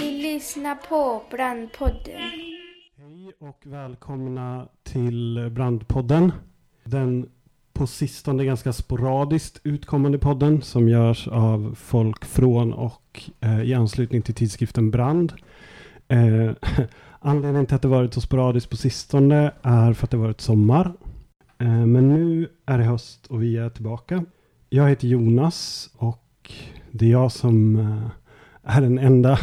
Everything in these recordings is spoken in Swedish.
Ni lyssnar på Brandpodden. Hej och välkomna till Brandpodden. Den på sistone ganska sporadiskt utkommande podden som görs av folk från och eh, i anslutning till tidskriften Brand. Eh, anledningen till att det varit så sporadiskt på sistone är för att det varit sommar. Eh, men nu är det höst och vi är tillbaka. Jag heter Jonas och det är jag som eh, är den enda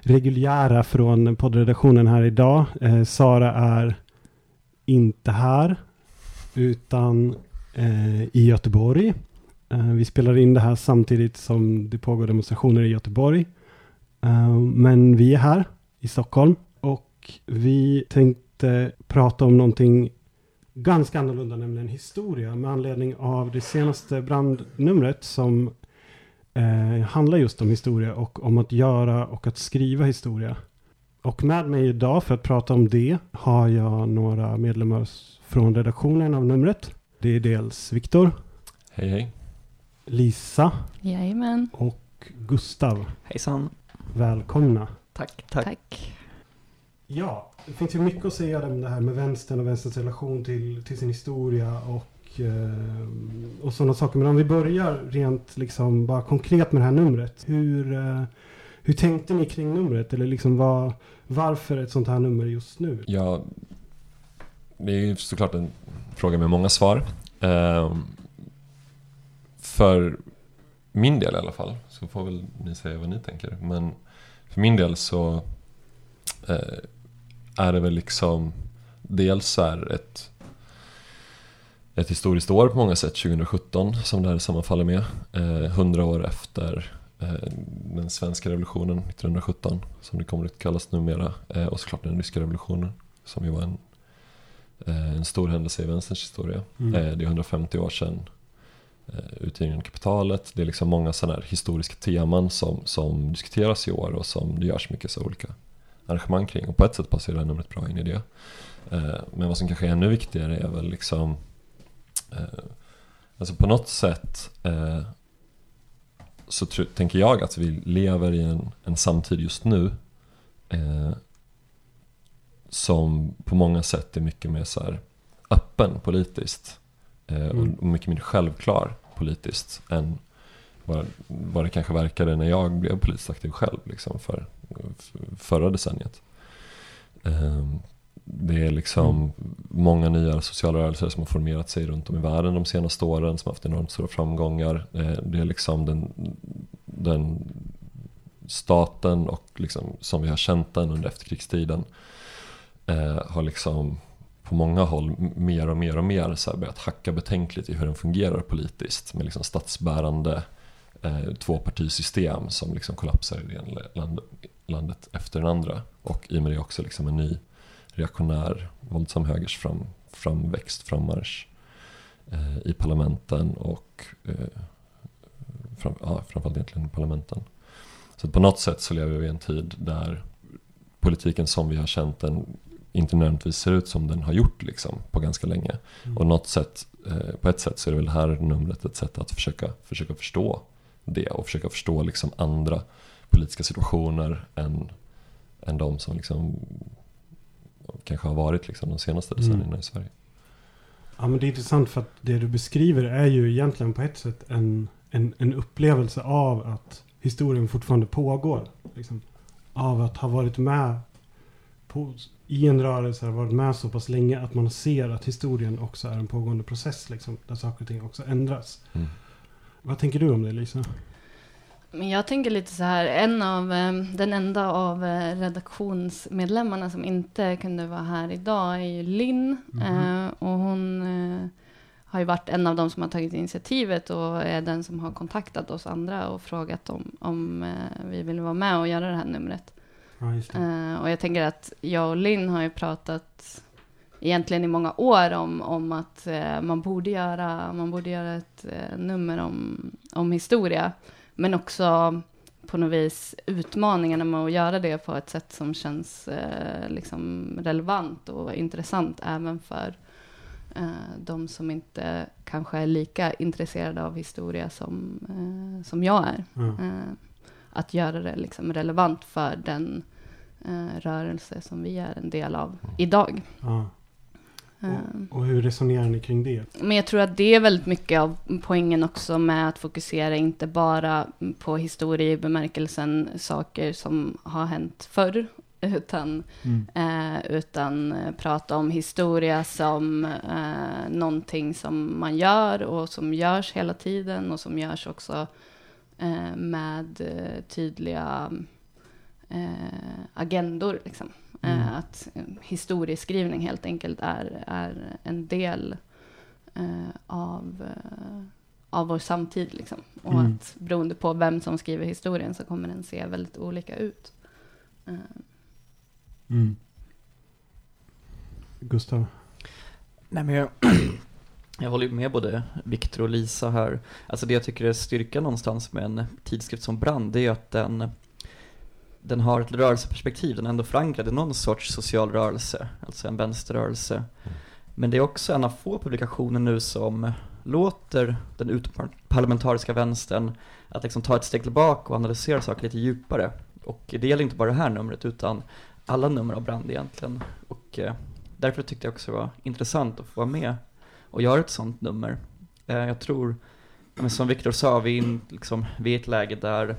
reguljära från poddredaktionen här idag. Eh, Sara är inte här utan eh, i Göteborg. Eh, vi spelar in det här samtidigt som det pågår demonstrationer i Göteborg. Eh, men vi är här i Stockholm och vi tänkte prata om någonting ganska annorlunda, nämligen historia med anledning av det senaste brandnumret som eh, handlar just om historia och om att göra och att skriva historia. Och med mig idag för att prata om det har jag några medlemmar från redaktionen av numret. Det är dels Viktor, Hej hej. Lisa Jajamän. och Gustav. Hejsan. Välkomna. Tack. Tack. Tack. Ja, det finns ju mycket att säga om det här med vänstern och vänsterns relation till, till sin historia och, eh, och sådana saker. Men om vi börjar rent liksom bara konkret med det här numret. Hur, eh, hur tänkte ni kring numret? Eller liksom var, varför ett sånt här nummer just nu? Ja, det är ju såklart en fråga med många svar. Eh, för min del i alla fall, så får väl ni säga vad ni tänker. Men för min del så är det väl liksom dels är ett ett historiskt år på många sätt, 2017, som det här sammanfaller med. Eh, 100 år efter eh, den svenska revolutionen 1917, som det kommer att kallas numera. Eh, och såklart den ryska revolutionen, som ju var en, eh, en stor händelse i vänsterns historia. Mm. Eh, det är 150 år sedan eh, utgivningen Kapitalet. Det är liksom många sådana här historiska teman som, som diskuteras i år och som det görs mycket så olika arrangemang kring. Och på ett sätt passar det här numret bra in i det. Eh, men vad som kanske är ännu viktigare är väl liksom eh, Alltså på något sätt eh, så tänker jag att vi lever i en, en samtid just nu eh, som på många sätt är mycket mer så öppen politiskt eh, Mm. och mycket mer självklar politiskt än vad, vad det kanske verkade när jag blev politiskt aktiv själv liksom för, för förra decenniet. Eh, det är liksom många nya sociala rörelser som har formerat sig runt om i världen de senaste åren som har haft enormt stora framgångar. Eh, Det är liksom den, den staten och liksom, som vi har känt den under efterkrigstiden eh, har liksom på många håll mer och mer och mer så börjat hacka betänkligt i hur den fungerar politiskt med liksom statsbärande eh, tvåpartisystem som liksom kollapsar i det ena land, landet efter den andra och i och med det också liksom en ny reaktionär våldsam högers fram, framväxt, frammarsch eh, i parlamenten och eh, fram, ja, framförallt egentligen i parlamenten. Så på något sätt så lever vi i en tid där politiken som vi har känt den inte nödvändigtvis ser ut som den har gjort liksom, på ganska länge. Mm. Och något sätt, eh, på ett sätt så är det väl det här numret ett sätt att försöka, försöka förstå det och försöka förstå liksom andra politiska situationer än, än de som liksom kanske har varit liksom de senaste Mm. decennierna i Sverige. Ja men det är intressant för att det du beskriver är ju egentligen på ett sätt en, en, en upplevelse av att historien fortfarande pågår. Liksom. Av att ha varit med på, i en rörelse, har varit med så pass länge att man ser att historien också är en pågående process. Liksom, där saker och ting också ändras. Mm. Vad tänker du om det Lisa? Men jag tänker lite så här, en av, eh, den enda av eh, redaktionsmedlemmarna som inte kunde vara här idag är ju Linn. Eh, och hon eh, har ju varit en av de som har tagit initiativet och är den som har kontaktat oss andra och frågat om, om vi vill vara med och göra det här numret. Ja, det. Och jag tänker att jag och Linn har ju pratat egentligen i många år om, om att eh, man, borde göra, man borde göra ett eh, nummer om, om historia. Men också på något vis utmaningarna med att göra det på ett sätt som känns eh, liksom relevant och intressant även för eh, de som inte kanske är lika intresserade av historia som, eh, som jag är. Eh, att göra det liksom relevant för den rörelse som vi är en del av idag. Ja. Och, och hur resonerar ni kring det? men jag tror att det är väldigt mycket av poängen också med att fokusera inte bara på historia i bemärkelsen saker som har hänt förr, utan, eh, utan eh, prata om historia som eh, någonting som man gör och som görs hela tiden och som görs också eh, med eh, tydliga eh, agendor. Liksom. Mm. Eh, att historieskrivning helt enkelt är, är en del eh, av, eh, av vår samtid. Liksom. Och Mm. att beroende på vem som skriver historien så kommer den se väldigt olika ut. Eh, Mm. Gustav? Nej, men jag, jag håller ju med både Viktor och Lisa här. Alltså det jag tycker är styrka någonstans med en tidskrift som Brand, det är att den, den har ett rörelseperspektiv, den är ändå förankrad i någon sorts social rörelse, alltså en vänsterrörelse. Men det är också en av få publikationer nu som låter den utomparlamentariska vänstern att liksom ta ett steg tillbaka och analysera saker lite djupare. Och det gäller inte bara det här numret utan alla nummer av Brand egentligen. Och eh, därför tyckte jag också det var intressant att få vara med och göra ett sånt nummer. Eh, jag tror, som Viktor sa, vi in, liksom, vi är i ett läge där,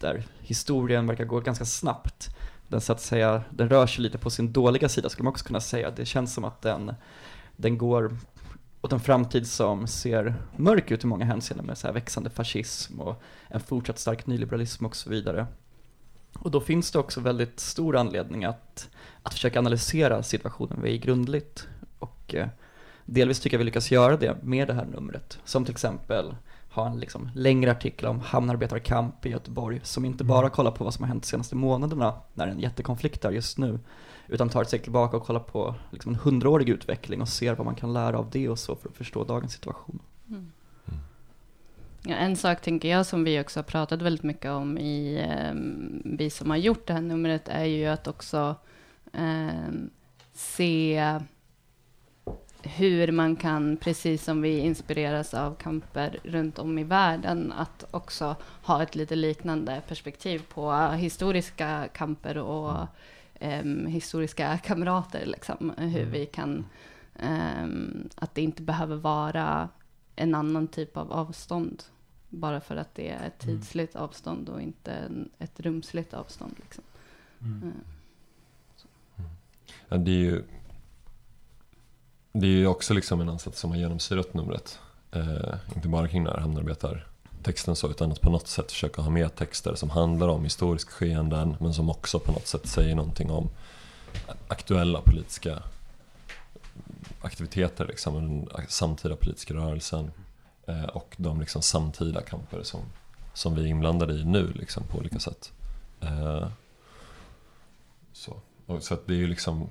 där historien verkar gå ganska snabbt. Den så att säga, den rör sig lite på sin dåliga sida skulle man också kunna säga. Det känns som att den, den går åt en framtid som ser mörk ut i många hänseenden med så här växande fascism och en fortsatt stark nyliberalism och så vidare. Och då finns det också väldigt stor anledning att, att försöka analysera situationen vi är i grundligt. Och eh, delvis tycker jag vi lyckas göra det med det här numret. Som till exempel ha en liksom längre artikel om hamnarbetarkamp i Göteborg som inte bara kollar på vad som har hänt de senaste månaderna när det är en jättekonflikt där just nu utan tar ett steg tillbaka och kollar på liksom en hundraårig utveckling och ser vad man kan lära av det och så för att förstå dagens situation. Ja, en sak tänker jag som vi också har pratat väldigt mycket om i ehm, vi som har gjort det här numret är ju att också ehm, se hur man kan, precis som vi inspireras av kamper runt om i världen, att också ha ett lite liknande perspektiv på historiska kamper och ehm, historiska kamrater. Liksom. Hur vi kan, ehm, att det inte behöver vara en annan typ av avstånd. Bara för att det är ett tidsligt avstånd och inte en, ett rumsligt avstånd. Liksom. Mm. Ja, det är ju det är ju också liksom en ansats som har genomsyrat numret. Eh, inte bara kring den här hamnarbetartexten så, utan att på något sätt försöka ha med texter som handlar om historiska skeenden, men som också på något sätt säger någonting om aktuella politiska aktiviteter, liksom, den samtida politiska rörelsen eh, och de liksom samtida kamper som, som vi är inblandade i nu liksom, på olika sätt. Eh, så. Och så att det är ju liksom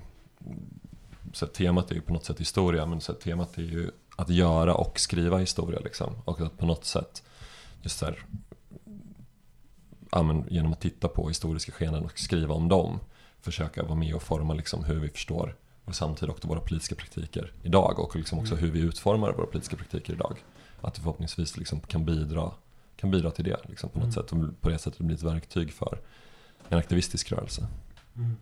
så att temat är ju på något sätt historia men så att temat är ju att göra och skriva historia liksom. Och att på något sätt just så här, ja, genom att titta på historiska skeenden och skriva om dem försöka vara med och forma liksom hur vi förstår vår samtid och våra politiska praktiker idag och liksom också hur vi utformar våra politiska praktiker idag. Att det förhoppningsvis liksom kan, bidra, kan bidra till det liksom på något sätt och på det sättet bli ett verktyg för en aktivistisk rörelse. Mm.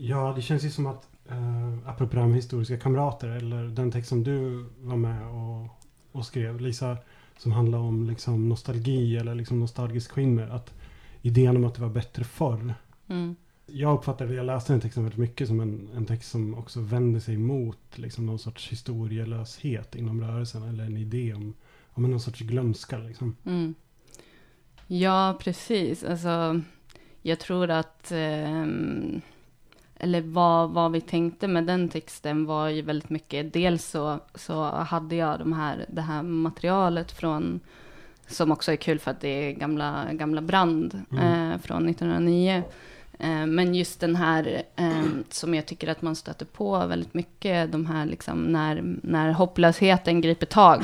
Ja, det känns ju som att, eh, apropå det här med historiska kamrater, eller den text som du var med och, och skrev, Lisa, som handlar om liksom nostalgi eller liksom nostalgisk skimmer, att idén om att det var bättre förr. Mm. Jag uppfattade, jag läste den texten väldigt mycket som en, en text som också vänder sig mot liksom någon sorts historielöshet inom rörelsen, eller en idé om, om någon sorts glömska liksom. Mm. Ja, precis. Alltså, jag tror att, ehm, eller vad, vad vi tänkte med den texten var ju väldigt mycket, dels så, så hade jag de här, det här materialet från, som också är kul för att det är gamla, gamla brand Mm. eh, från 1909. Eh, Men just den här eh, som jag tycker att man stöter på väldigt mycket, de här liksom när, när hopplösheten griper tag,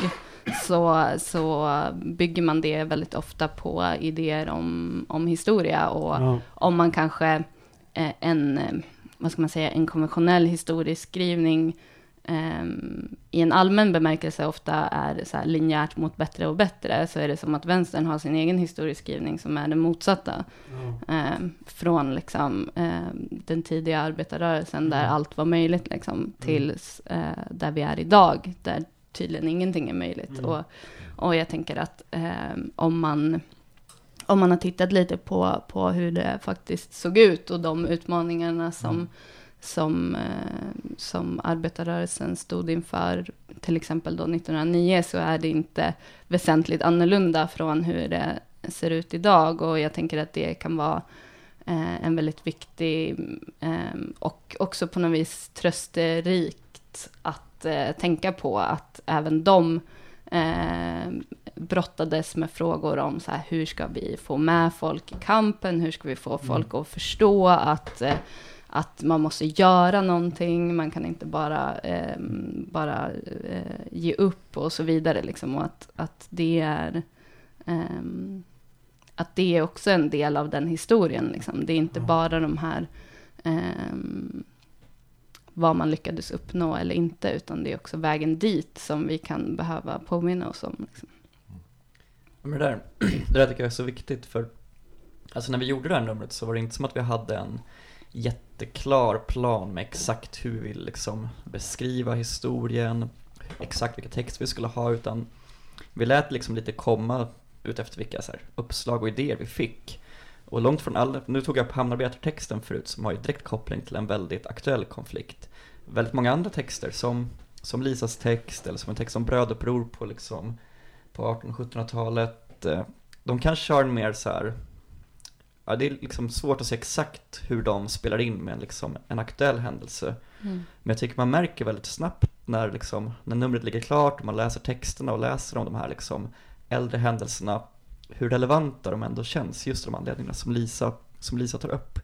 så, så bygger man det väldigt ofta på idéer om, om historia och Ja, om man kanske eh, en, vad ska man säga, en konventionell historieskrivning um, i en allmän bemärkelse ofta är så här linjärt mot bättre och bättre, så är det som att vänstern har sin egen historieskrivning som är det motsatta. Mm. Um, från liksom, um, den tidiga arbetarrörelsen där mm. allt var möjligt, liksom, till uh, där vi är idag, där tydligen ingenting är möjligt. Mm. Och, och jag tänker att om man om man har tittat lite på, på hur det faktiskt såg ut och de utmaningarna som, mm. som, eh, som arbetarrörelsen stod inför, till exempel då 1909, så är det inte väsentligt annorlunda från hur det ser ut idag. Och jag tänker att det kan vara eh, en väldigt viktig eh, och också på något vis trösterikt att eh, tänka på att även de eh, brottades med frågor om så här, hur ska vi få med folk i kampen, hur ska vi få mm. folk att förstå att, eh, att man måste göra någonting, man kan inte bara, eh, bara eh, ge upp och så vidare. Liksom, och att, att det är ehm, att det är också en del av den historien. Liksom. Det är inte bara de här um, vad man lyckades uppnå eller inte, utan det är också vägen dit som vi kan behöva påminna oss om. Liksom. Men det, där, det där tycker jag är så viktigt, för alltså när vi gjorde det här numret så var det inte som att vi hade en jätteklar plan med exakt hur vi vill liksom beskriva historien, exakt vilka texter vi skulle ha, utan vi lät liksom lite komma ut efter vilka så här, uppslag och idéer vi fick. Och långt från alla, nu tog jag upp hamnarbetartexten förut som har ju direkt koppling till en väldigt aktuell konflikt. Väldigt många andra texter som, som Lisas text eller som en text om bröduppror på liksom på 1800-1700-talet. Eh, de kanske har en mer så här, ja det är liksom svårt att se exakt hur de spelar in med liksom en aktuell händelse. Mm. Men jag tycker man märker väldigt snabbt när, liksom, när numret ligger klart och man läser texterna och läser om de här liksom äldre händelserna hur relevanta de ändå känns, just de anledningarna som Lisa, som Lisa tar upp.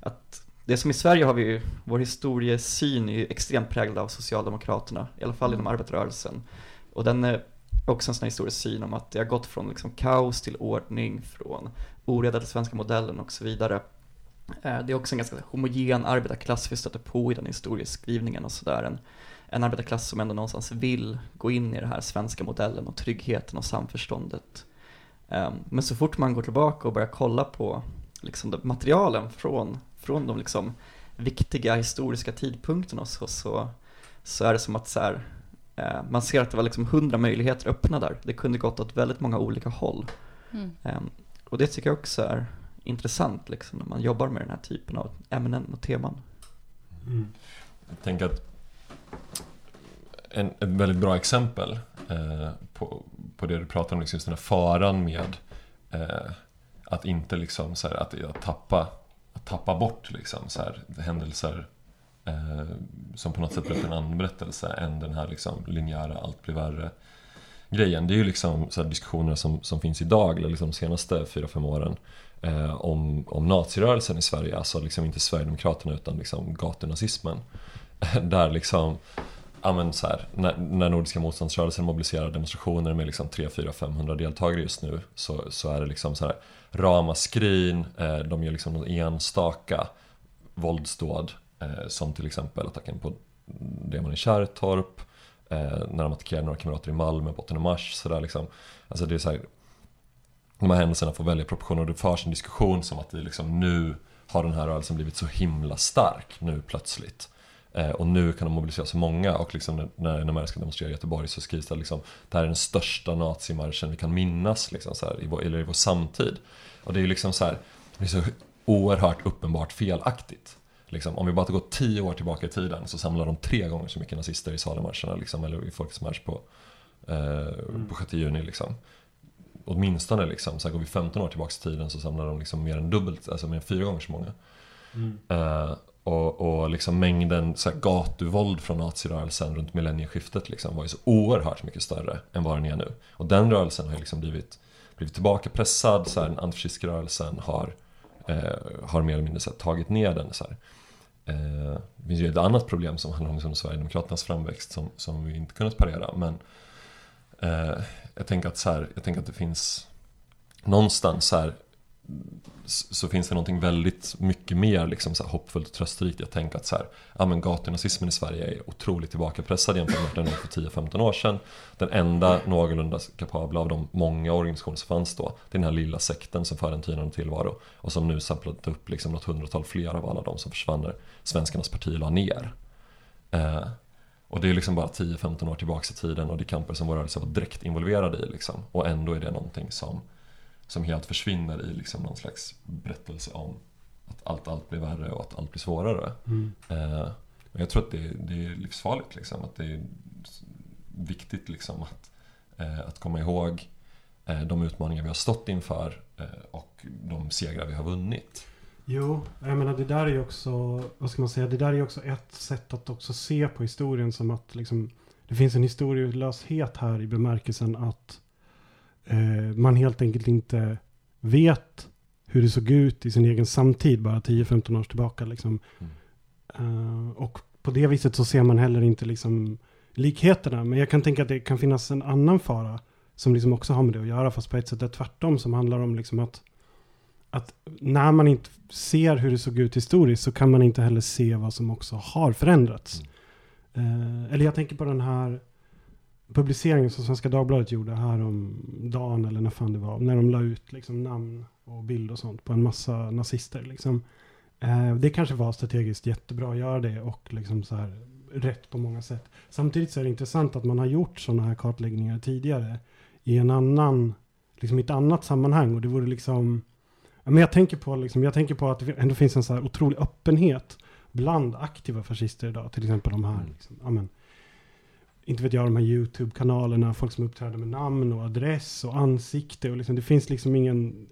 Att det som i Sverige har vi ju, vår historiesyn är ju extremt präglad av Socialdemokraterna, i alla fall mm. inom arbetarrörelsen. Och den är också en sån här historisk syn om att det har gått från liksom kaos till ordning, från oreda till svenska modellen och så vidare. Eh, det är också en ganska homogen arbetarklass vi stöter på i den historieskrivningen och sådär. En, en arbetarklass som ändå någonstans vill gå in i den här svenska modellen och tryggheten och samförståndet. Ehm, men så fort man går tillbaka och börjar kolla på liksom materialen från, från de liksom viktiga historiska tidpunkterna så, så, så är det som att så här, man ser att det var liksom hundra möjligheter öppna där. Det kunde gått åt väldigt många olika håll. Mm. Ehm, och det tycker jag också är intressant liksom, när man jobbar med den här typen av ämnen och teman. Mm. Jag tänker att en, ett väldigt bra exempel eh, på, på det du pratar om, liksom just den här faran med eh, att inte liksom så här, att, att, tappa, att tappa bort liksom så här, händelser eh, som på något sätt berättar en annan berättelse än den här liksom linjära allt blir värre grejen. Det är ju liksom så diskussioner som, som finns idag, eller liksom de senaste 4-5 åren eh, om, om nazirörelsen i Sverige, alltså liksom inte Sverigedemokraterna utan liksom gatunazismen. Där liksom ja, men så här, när, när Nordiska motståndsrörelsen mobiliserar demonstrationer med liksom 3, 4, 500 deltagare just nu så, så är det liksom så här ramaskrin, eh, de gör liksom någon enstaka våldsdåd Eh, som till exempel attacken på demon i Kärrtorp eh, när de attackerar några kamrater i Malmö på 8 mars. Så där liksom. Alltså det är så här, de här händelserna får välja proportioner och det förs en diskussion som att det liksom nu har den här rörelsen blivit så himla stark nu plötsligt. Eh, och nu kan de mobilisera så många och liksom när NMR ska demonstrera i Göteborg så skrivs det liksom Det här är den största nazimarschen vi kan minnas liksom så här, i vår, eller i vår samtid. Och det är ju liksom så här, det är så oerhört uppenbart felaktigt. Liksom, om vi bara går tio år tillbaka i tiden så samlar de tre gånger så mycket nazister i Salemarscherna liksom, eller i Folkets marsch på, eh, på 6 juni. Liksom. Åtminstone liksom, så här går vi 15 år tillbaka i tiden så samlar de liksom mer än dubbelt, alltså mer än fyra gånger så många. Mm. Eh, och, och liksom mängden så här, gatuvåld från nazirörelsen runt millennieskiftet liksom, var ju så oerhört mycket större än vad den är nu. Och den rörelsen har ju liksom blivit, blivit tillbakapressad, så här, den antifascistiska rörelsen har, eh, har mer eller mindre så här, tagit ner den. Så här. Eh, det finns ju ett annat problem som handlar om liksom, Sverigedemokraternas framväxt som, som vi inte kunnat parera. Men eh, jag, tänker att, så här, jag tänker att det finns någonstans så här, så finns det någonting väldigt mycket mer liksom så här hoppfullt och trösterikt i att tänka att så här, ja men gatunazismen i Sverige är otroligt tillbakapressad jämfört med den för 10-15 år sedan. Den enda någorlunda kapabla av de många organisationer som fanns då, det är den här lilla sekten som för en tynande tillvaro och som nu samplat upp liksom något hundratal fler av alla de som försvann när Svenskarnas parti la ner. Eh, och det är liksom bara 10-15 år tillbaka i tiden och det är kamper som vår rörelse var direkt involverade i liksom. Och ändå är det någonting som, som helt försvinner i liksom någon slags berättelse om att allt, allt blir värre och att allt blir svårare. Mm. Eh, jag tror att det, det är livsfarligt liksom. Att det är viktigt liksom att, eh, att komma ihåg eh, de utmaningar vi har stått inför eh, och de segrar vi har vunnit. Jo, jag menar det där är ju också, vad ska man säga, det där är också ett sätt att också se på historien som att liksom, det finns en historielöshet här i bemärkelsen att eh, man helt enkelt inte vet hur det såg ut i sin egen samtid bara 10-15 år tillbaka liksom. Mm. Eh, och på det viset så ser man heller inte liksom likheterna. Men jag kan tänka att det kan finnas en annan fara som liksom också har med det att göra, fast på ett sätt är tvärtom, som handlar om liksom att att när man inte ser hur det såg ut historiskt så kan man inte heller se vad som också har förändrats. Eh, eller jag tänker på den här publiceringen som Svenska Dagbladet gjorde här om dagen eller när fan det var. När de la ut liksom namn och bild och sånt på en massa nazister. Liksom. Eh, det kanske var strategiskt jättebra att göra det och liksom så här rätt på många sätt. Samtidigt så är det intressant att man har gjort sådana här kartläggningar tidigare i en annan, liksom i ett annat sammanhang och det vore liksom Men jag tänker på, liksom, jag tänker på att det ändå finns en så här otrolig öppenhet bland aktiva fascister idag. Till exempel de här, Mm. liksom, ja, men, inte vet jag, de här YouTube-kanalerna, folk som uppträder med namn och adress och ansikte. Och liksom, det finns liksom ingen...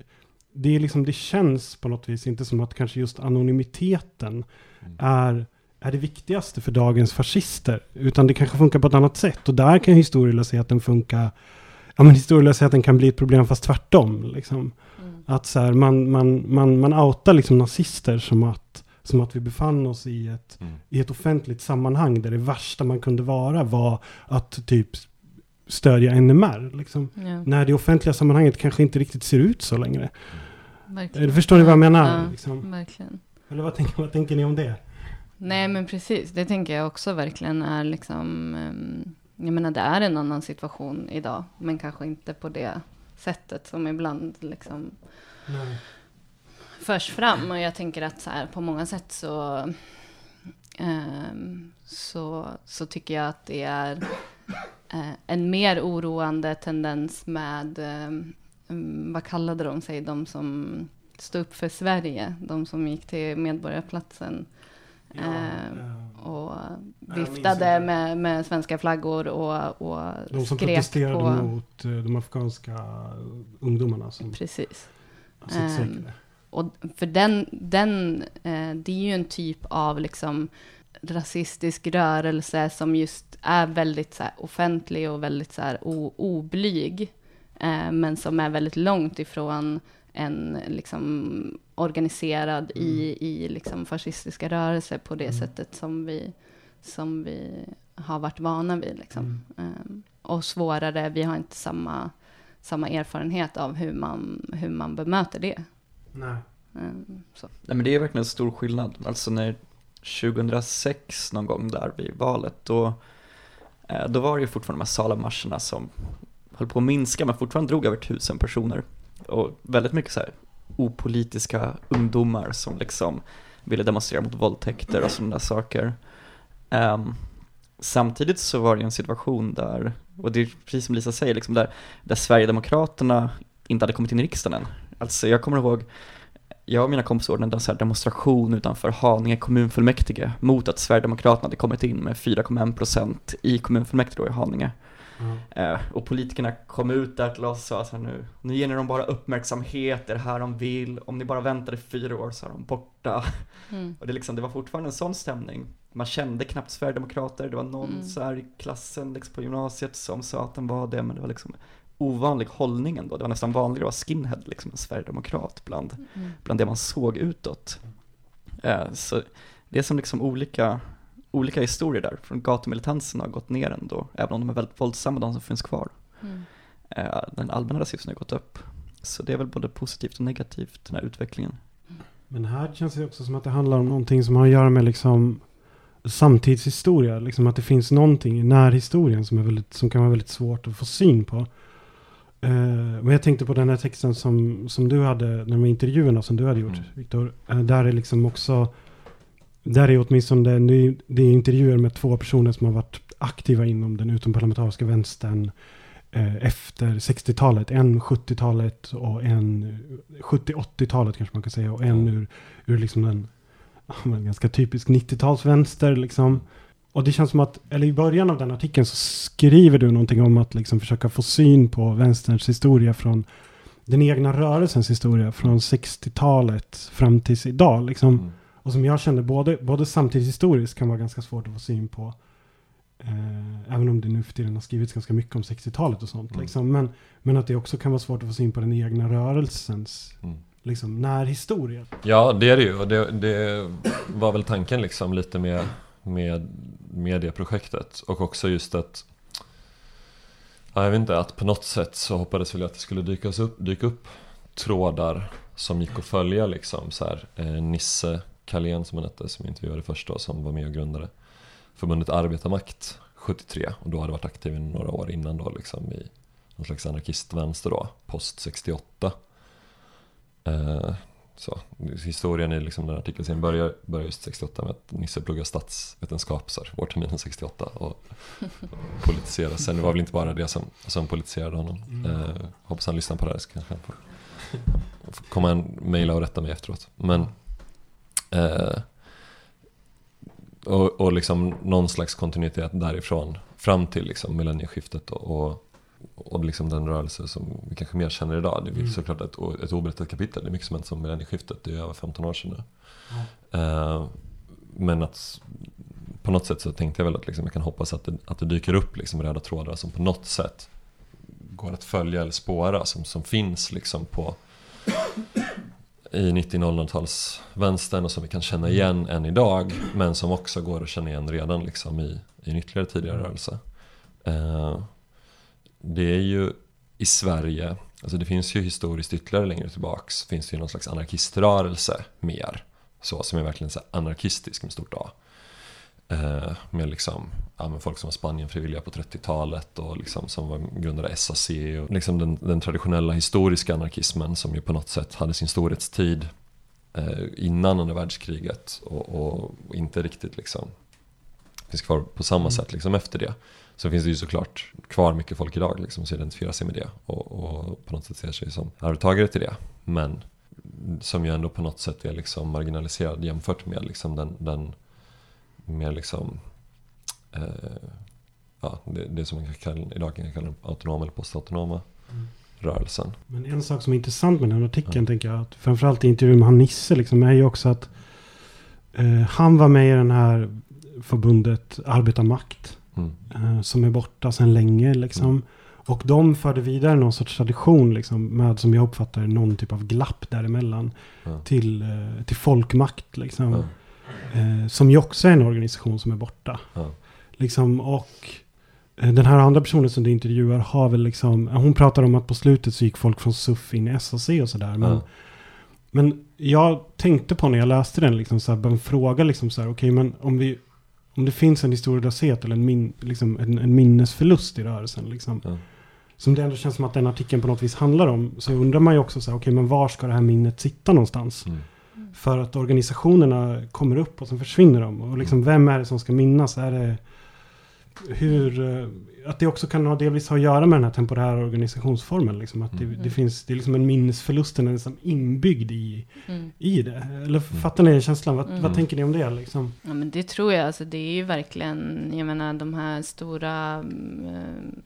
Det, är liksom, det känns på något vis inte som att kanske just anonymiteten Mm. är, är det viktigaste för dagens fascister. Utan det kanske funkar på ett annat sätt. Och där kan historielösheten funka... Ja men historielösheten kan bli ett problem fast tvärtom. Liksom. Mm. Att så här, man, man, man, man outar liksom nazister som att, som att vi befann oss i ett, Mm. i ett offentligt sammanhang där det värsta man kunde vara var att typ stödja NMR. Liksom. Ja, När det offentliga sammanhanget kanske inte riktigt ser ut så längre. verkligen. Eh, Förstår ni vad jag menar? Ja, Liksom? verkligen. Eller vad tänker, vad tänker ni om det? Nej, men precis. Det tänker jag också verkligen är liksom... ehm, jag menar, det är en annan situation idag, men kanske inte på det sättet som ibland liksom Nej. Förs fram. Och jag tänker att så här, på många sätt så, ehm, så, så tycker jag att det är eh, en mer oroande tendens med, ehm, mm, vad kallade de sig, de som stod upp för Sverige, de som gick till Medborgarplatsen Ja, Eh, eh, och viftade med, med svenska flaggor och, och de som protesterade på... mot eh, de afghanska ungdomarna som Precis. sittsäkrade. Och för den, den eh, det är ju en typ av liksom rasistisk rörelse som just är väldigt så här, offentlig och väldigt så här, o, oblyg. Eh, men som är väldigt långt ifrån en liksom, organiserad i, i liksom, fascistiska rörelser på det Mm. sättet som vi, som vi har varit vana vid. Liksom. Mm. Eh, och svårare, vi har inte samma, samma erfarenhet av hur man, hur man bemöter det. Nej. Eh, så. Nej men det är verkligen en stor skillnad. Alltså när 2006 någon gång där vid valet, då, eh, då var det ju fortfarande de här Salamarscherna som höll på att minska men fortfarande drog över tusen personer. Och väldigt mycket så här opolitiska ungdomar som liksom ville demonstrera mot våldtäkter och sådana där saker. Ehm, samtidigt så var det ju en situation där, och det är precis som Lisa säger, liksom där, där Sverigedemokraterna inte hade kommit in i riksdagen än. Alltså jag kommer ihåg jag och mina kompisar ordnade en demonstration utanför Haninge kommunfullmäktige mot att Sverigedemokraterna hade kommit in med 4,1% i kommunfullmäktige då i Haninge. Ja. Eh, och politikerna kom ut där till oss och sa så här nu, nu ger ni dem bara uppmärksamhet, det är det här de vill, om ni bara väntar i fyra år så är de borta. Mm. Och det, liksom, det var fortfarande en sån stämning. Man kände knappt Sverigedemokrater, det var någon Mm. så här i klassen liksom, på gymnasiet som sa att den var det, men det var liksom ovanlig hållning ändå. Det var nästan vanligare att vara skinhead, liksom en sverigedemokrat bland, Mm. bland det man såg utåt. Eh, så det är som liksom olika, olika historier där. Från gatumilitansen har gått ner ändå, även om de är väldigt våldsamma, de som finns kvar. Mm. Eh, den allmänna rasismen har gått upp. Så det är väl både positivt och negativt, den här utvecklingen. Men här känns det också som att det handlar om någonting som har att göra med liksom samtidshistoria. Liksom att det finns någonting i närhistorien som, är väldigt, som kan vara väldigt svårt att få syn på. Eh, men jag tänkte på den här texten som, som du hade, de intervjuerna som du hade gjort, Mm. Viktor. Eh, där är liksom också, där är åtminstone, det det är intervjuer med två personer som har varit aktiva inom den utomparlamentariska vänstern eh, efter 60-talet. En 70-talet och en 70-80-talet kanske man kan säga. Och en ur, ur liksom den ganska typisk 90-talsvänster liksom. Och det känns som att, eller i början av den artikeln så skriver du någonting om att liksom försöka få syn på vänsterns historia från den egna rörelsens historia från 60-talet fram tills idag liksom. Mm. Och som jag kände både, både samtidshistoriskt kan vara ganska svårt att få syn på. Eh, även om det nu för tiden har skrivits ganska mycket om 60-talet och sånt. Mm. Liksom. Men, men att det också kan vara svårt att få syn på den egna rörelsens Mm. liksom, närhistoria. Ja, det är det ju. Och det, det var väl tanken liksom lite med, med, med det projektet. Och också just att, jag vet inte, att på något sätt så hoppades väl jag att det skulle dyka upp, dyka upp trådar som gick att följa liksom. Så här, eh, Nisse Kalén som han hette, som jag intervjuade först då, som var med och grundade förbundet Arbetarmakt 73. Och då hade varit aktiv i några år innan då liksom i någon slags anarkistvänster då, post 68. Eh, så, historien i liksom den här artikeln börjar, börjar just 68 med att Nisse pluggar statsvetenskap så här, vårterminen 68 och politiserar. Sen det var väl inte bara det som, som politiserade honom. Eh, hoppas han lyssnar på det här så kanske han får, komma en mejla och rätta mig efteråt. Men eh, och, och liksom någon slags kontinuitet därifrån fram till liksom millennieskiftet och, och, och liksom den rörelse som vi kanske mer känner idag. Det är Mm. såklart ett, ett oberättat kapitel. Det är mycket som hänt som millennieskiftet. Det är över 15 år sedan nu. Eh, men att på något sätt så tänkte jag väl att liksom jag kan hoppas att det, att det dyker upp liksom röda trådar som på något sätt går att följa eller spåra. Som, som finns liksom på i 90-00-talsvänstern och som vi kan känna igen än idag. Men som också går att känna igen redan liksom i, i en ytterligare tidigare rörelse. Eh, det är ju i Sverige, alltså det finns ju historiskt ytterligare längre tillbaks, finns det ju någon slags anarkiströrelse mer. Så, som är verkligen så anarkistisk med stort A. Eh, med liksom, ja, med folk som var Spanienfrivilliga på 30-talet och liksom som var grundade SAC och liksom den, den traditionella historiska anarkismen som ju på något sätt hade sin storhetstid eh, innan andra världskriget och, och, och inte riktigt liksom finns kvar på samma Mm. sätt liksom efter det. Så finns det ju såklart kvar mycket folk idag liksom, som identifierar sig med det och, och på något sätt ser sig som arvtagare till det. Men som ju ändå på något sätt är liksom marginaliserad jämfört med liksom den, den mer liksom eh, ja, det, det som man kan kalla, idag kan kalla den autonoma eller postautonoma Mm. rörelsen. Men en sak som är intressant med den artikeln Ja. tänker jag, att framförallt i intervjun med han Nisse liksom, är ju också att eh, han var med i den här förbundet Arbetarmakt. Mm. eh, som är borta sedan länge liksom. Och de förde vidare någon sorts tradition liksom, med som jag uppfattar någon typ av glapp däremellan. Ja. Till, eh, till folkmakt liksom. Eh, som ju också är en organisation som är borta. Liksom, och eh, den här andra personen som du intervjuar har väl liksom, hon pratar om att på slutet så gick folk från SUF in i SAC och sådär. Men, men jag tänkte på när jag läste den, liksom så här, en fråga liksom så här, okej men om vi, om det finns en historielöshet eller en, min, liksom, en, en minnesförlust i rörelsen liksom. Ja. Som det ändå känns som att den artikeln på något vis handlar om. Så undrar man ju också så här, okej men var ska det här minnet sitta någonstans? Mm. För att organisationerna kommer upp och sen försvinner de. Och liksom vem är det som ska minnas? Är det hur... Att det också kan ha delvis ha att göra med den här temporära organisationsformen. Liksom. Att det, Mm. det finns, det är liksom en minnesförlust, den är nästan inbyggd i, Mm. i det. Eller fattar ni känslan? Vad, Mm. vad tänker ni om det? Liksom? Ja, men det tror jag. Alltså, det är ju verkligen, jag menar de här stora mm, eh,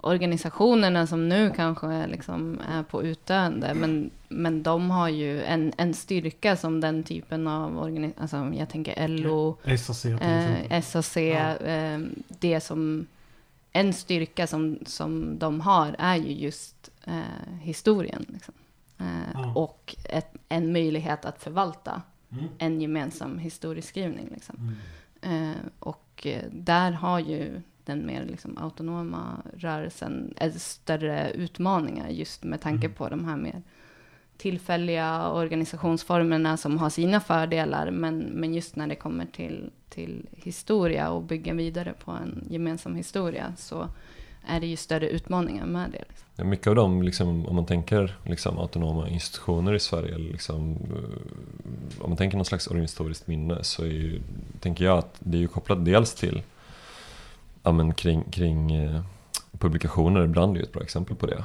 organisationerna som nu kanske liksom är på utdöende. Men, men de har ju en, en styrka som den typen av organisationer, alltså jag tänker LO, SAC eh, SAC, Ja. eh, det som, en styrka som, som de har är ju just eh, historien. Liksom. Eh, Ja. Och ett, en möjlighet att förvalta Mm. en gemensam historieskrivning. Liksom. Mm. Eh, och eh, där har ju den mer liksom autonoma rörelsen är större utmaningar just med tanke Mm. på de här mer tillfälliga organisationsformerna som har sina fördelar, men, men just när det kommer till, till historia och bygga vidare på en gemensam historia så är det ju större utmaningar med det. Liksom. Ja, mycket av de, liksom, om man tänker liksom, autonoma institutioner i Sverige, liksom, eh, om man tänker någon slags organisatoriskt minne, så är ju, tänker jag att det är ju kopplat dels till ja, men kring, kring eh, publikationer, ibland är ju ett bra exempel på det.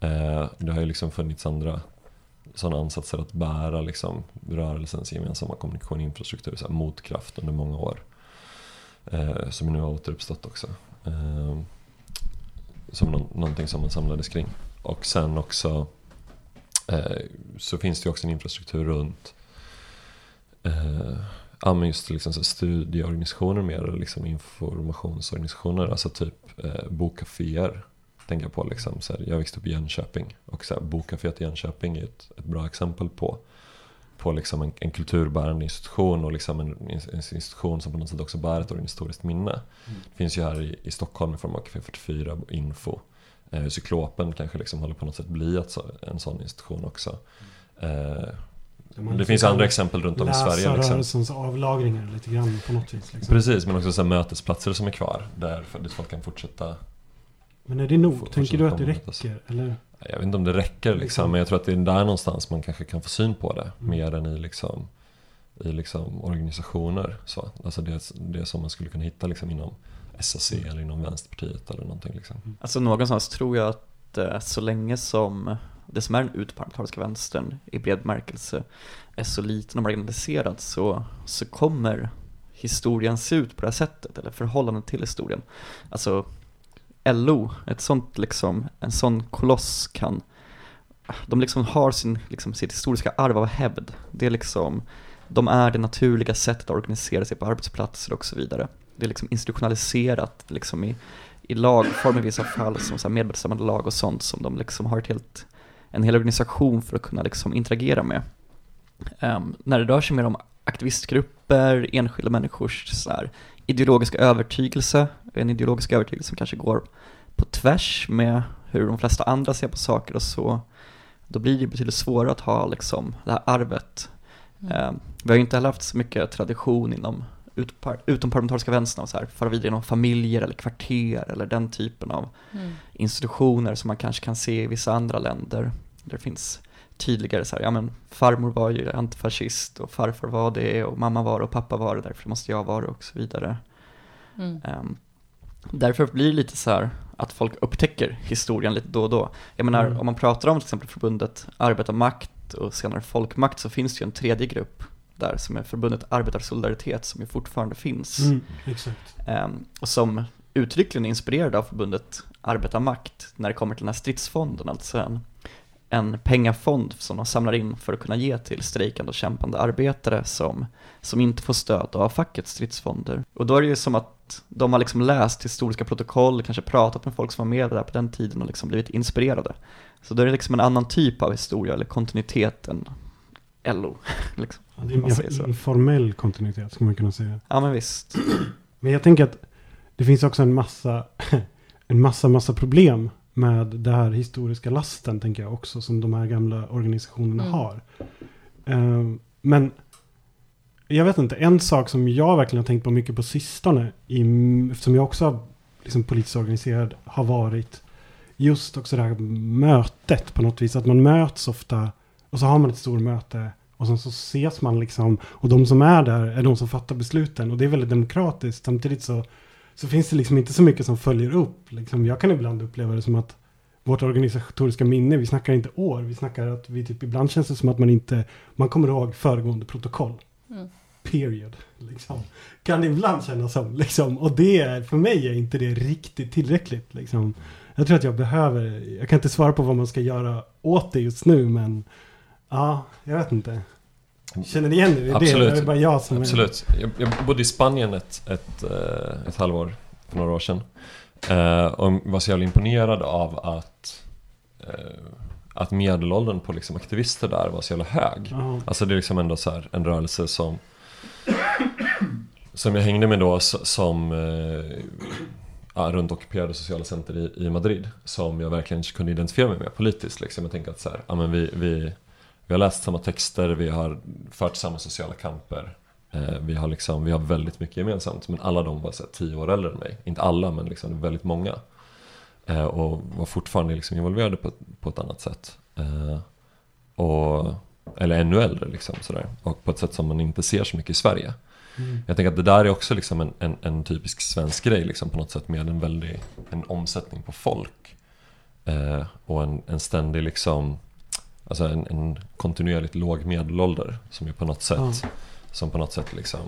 Eh, det har ju liksom funnits andra sådana ansatser att bära liksom, rörelsens gemensamma kommunikation och infrastruktur, så här, motkraft under många år. Eh, som nu har återuppstått också. Eh, som no någonting som man samlades kring. Och sen också eh, så finns det ju också en infrastruktur runt eh, ja, men just liksom så studieorganisationer mer, eller liksom informationsorganisationer, alltså typ eh, bokkaféer. Tänker jag på liksom, så här, jag växte upp i Jönköping och så här, bokkaféet i Jönköping är ett, ett bra exempel på på liksom en, en kulturbärande institution och liksom en, en institution som på något sätt också bär ett organisatoriskt minne. Det finns ju här i, i Stockholm i form av Café 44, Info. Eh, Cyklopen kanske liksom håller på något sätt bli ett, en sån institution också. Eh, det finns andra exempel runt om i Sverige. Liksom. rörelsens avlagringar lite grann på något vis. Liksom. Precis, men också så mötesplatser som är kvar där folk kan fortsätta. Men är det nog? Får- Tänker du att det räcker? Eller? Jag vet inte om det räcker liksom, men jag tror att det är där någonstans man kanske kan få syn på det. Mm. Mer än i liksom, i liksom organisationer. Så. Alltså det, det som man skulle kunna hitta liksom inom SAC Mm. eller inom Vänsterpartiet eller någonting. Liksom. Alltså någonstans tror jag att eh, så länge som det som är den utparlamentariska vänstern i bred bemärkelse är så liten och marginaliserad så, så kommer historien se ut på det här sättet, eller förhållandet till historien. Alltså LO, ett sånt liksom, en sån koloss kan, de liksom har sin, liksom, sitt historiska arv av hävd. Det är liksom, de är det naturliga sättet att organisera sig på arbetsplatser och så vidare. Det är liksom institutionaliserat liksom i, i lagform i vissa fall som så här medbestämmande lag och sånt som de liksom har ett helt, en hel organisation för att kunna liksom interagera med. Um, när det rör sig mer om aktivistgrupper, enskilda människors så här, ideologiska övertygelse, en ideologisk övertygelse som kanske går på tvärs med hur de flesta andra ser på saker och så, då blir det betydligt svårare att ha liksom det här arvet. Ehm, vi har ju inte heller haft så mycket tradition inom utomparlamentariska vänstern så här, föra vidare inom familjer eller kvarter eller den typen av Mm. institutioner som man kanske kan se i vissa andra länder. Där det finns tydligare så här, ja men farmor var ju antifascist och farfar var det och mamma var det och pappa var det, därför måste jag vara det och så vidare. Mm. Ehm, därför blir det lite så här att folk upptäcker historien lite då och då. Jag menar, Mm. om man pratar om till exempel förbundet Arbetarmakt och senare Folkmakt så finns det ju en tredje grupp där som är förbundet Arbetarsolidaritet som ju fortfarande finns. Mm, exakt. Ehm, och som uttryckligen är inspirerad av förbundet Arbetarmakt när det kommer till den här stridsfonden, alltså en, en pengafond som de samlar in för att kunna ge till strejkande och kämpande arbetare som, som inte får stöd av fackets stridsfonder. Och då är det ju som att de har liksom läst historiska protokoll, kanske pratat med folk som var med där på den tiden och liksom blivit inspirerade. Så då är det liksom en annan typ av historia eller kontinuitet än LO. liksom. Ja, det är mer informell kontinuitet skulle man kunna säga. Ja men visst. Men jag tänker att det finns också en massa, en massa, massa problem med den här historiska lasten, tänker jag också, som de här gamla organisationerna Mm. har. Eh, men jag vet inte, en sak som jag verkligen har tänkt på mycket på sistone, i, eftersom jag också liksom politiskt organiserad, har varit just också det här mötet på något vis. Att man möts ofta och så har man ett stort möte och sen så ses man liksom. Och de som är där är de som fattar besluten. Och det är väldigt demokratiskt. Samtidigt så, så finns det liksom inte så mycket som följer upp. Liksom, jag kan ibland uppleva det som att vårt organisatoriska minne, vi snackar inte år. Vi snackar att vi typ, ibland känns det som att man inte, man kommer ihåg föregående protokoll. Mm. Period. Liksom. Kan det ibland kännas som. Liksom. Och det är, för mig är inte det riktigt tillräckligt. Liksom. Jag tror att jag behöver, jag kan inte svara på vad man ska göra åt det just nu, men ja, jag vet inte. Känner ni igen det? Absolut. Är det bara jag som Absolut. Jag, jag bodde i Spanien ett, ett, eh, ett halvår för några år sedan. Eh, och var så jävla imponerad av att, eh, att medelåldern på liksom aktivister där var så jävla hög. är? Ja. Alltså det är liksom ändå så en rörelse som Som jag hängde med då som ja, runt ockuperade sociala center i, i Madrid som jag verkligen kunde identifiera mig med politiskt. Liksom. Jag tänker att så här, ja, men vi, vi, vi har läst samma texter, vi har fört samma sociala kamper. Eh, vi, har liksom, vi har väldigt mycket gemensamt, men alla de var så här, tio år äldre än mig. Inte alla, men liksom väldigt många. Eh, och var fortfarande liksom involverade på, på ett annat sätt. Eh, och, eller ännu äldre, liksom, sådär. och på ett sätt som man inte ser så mycket i Sverige. Mm. Jag tänker att det där är också liksom en, en, en typisk svensk grej liksom på något sätt med en väldig en omsättning på folk. Eh, och en, en ständig liksom, alltså en, en kontinuerligt låg medelålder som ju på något sätt Ja. som på något sätt liksom,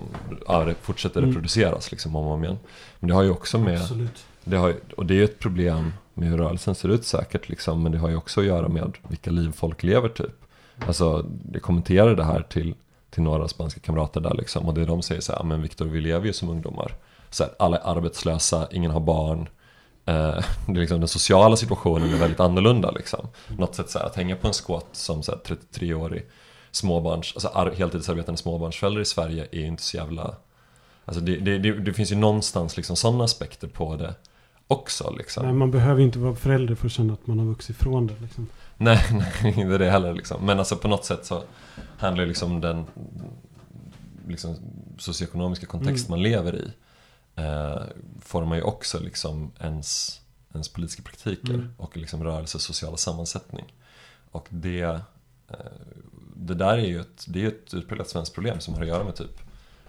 ja, fortsätter Mm. reproduceras liksom om och om igen. Men det har ju också med, Absolut. det har, och det är ju ett problem med hur rörelsen ser ut säkert liksom, men det har ju också att göra med vilka liv folk lever typ. Alltså, jag kommenterade det här till, till några spanska kamrater där liksom, och det de säger så här, "Ja, men Viktor vi lever ju som ungdomar. Så här, alla är arbetslösa, ingen har barn. Eh, det är liksom, den sociala situationen är väldigt annorlunda liksom. Något sätt så här, att hänga på en skåt som så här, 33-årig småbarns, alltså ar- heltidsarbetande småbarnsförälder i Sverige är ju inte så jävla Alltså det, det, det, det finns ju någonstans liksom sådana aspekter på det också liksom. Nej, man behöver inte vara förälder för att känna att man har vuxit ifrån det. Liksom. Nej, nej, inte det heller liksom. Men alltså på något sätt så handlar ju liksom den liksom, socioekonomiska kontext man lever i eh, formar ju också liksom ens, ens politiska praktiker Mm. och liksom rörelsers sociala sammansättning. Och det, eh, det där är ju ett, det är ett utpräglat svenskt problem som har att göra med typ